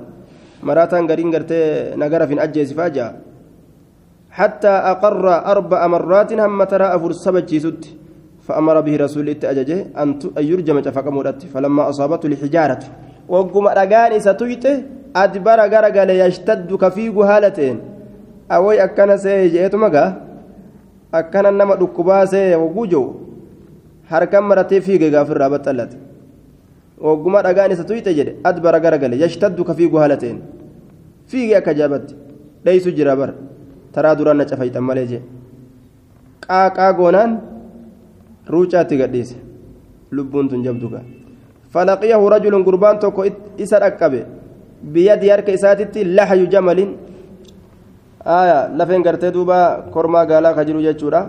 Speaker 1: maraataan gariin gartee nagara fin ajjeesifaa ja'a حتى أقر أربع مرات هم ترى أفر سبجيسوت فأمر به رسول التأججه أن يرجم فقمرت فلما أصابته الحجارة وقم رقاني ستويته أدبر غرقل يشتد كفيق هالتين أوي أكنا سيجيت مقا أكنا نما دكبا سي وقوجو harkan maratee fiige gaafirraa baxxallate. Ogguma dhagaan isa tuyxe jedhe adbara garagale yashtaddu ka fiigu haala ta'een. Akka jaabatti dheeysu jira bar taraa duraan na cafayxan malee jee. Qaaqaa goonaan ruucaatti gadhiise. Lubbuun tun jabduga falaqiyahu rajulun gurbaan tokko isa dhaqqabe. Biyyadii harka isaatitti lahayu jamalin lafeen gartee duuba kormaa gaalaa ka jiru jechuudha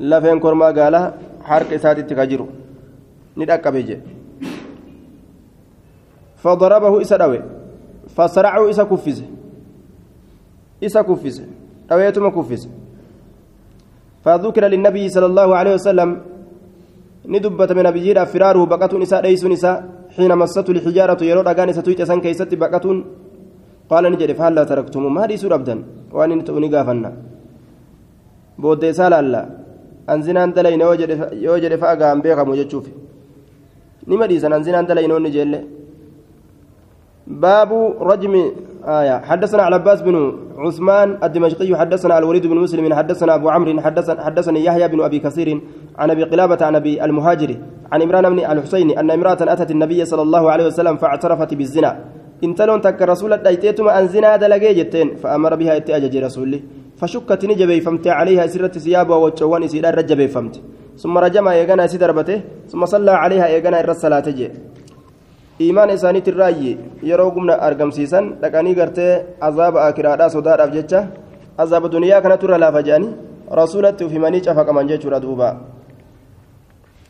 Speaker 1: lafeen kormaa gaalaa harka isaatitti ka jiru. Ni dhaqqabe jedhe فضربه إسا دوي فصرعه إسا كفز إسا كفز دويتما كفز فذكر للنبي صلى الله عليه وسلم ندبت من نبيجير فراره بقة نساء ليس نساء حين مسته الحجارة يرو دغان ستويت سن كيست بقة قال نجد فهل لا تركتم ما دي سور ابدا وان نتوني غافنا بود سال الله انزنان دلين وجد يوجد فاغام بيغم وجچوف نما دي سن انزنان دلين ونجل باب رجم آية حدثنا على عباس بن عثمان الدمشقي حدثنا الوليد بن مسلم حدثنا أبو عمرو حدثنا حدثني يحيى بن أبي كثير عن أبي قلابة عن أبي المهاجر عن عمران بن الحسين أن امرأة أتت النبي صلى الله عليه وسلم فاعترفت بالزنا انتلون تك رسول دايتيتما أن زنا دلقي جتين فأمر بها اتأجج رسولي فشكت نجبي فمت عليها سرة ثيابها وتشوان سيدار رجبي فمت ثم رجم يغنى سدربته ثم صلى عليها يغنى الرسالة جي iimaan isaaniitti irraayyi yeroo gumna argamsiisan dhaqanii gartee azaaba akiraadhaa sodaadhaaf jecha azaaba duniyaa kanatu irra laafa jedhanii rasuulatti uf himanii cafaqaman jechuudha duuba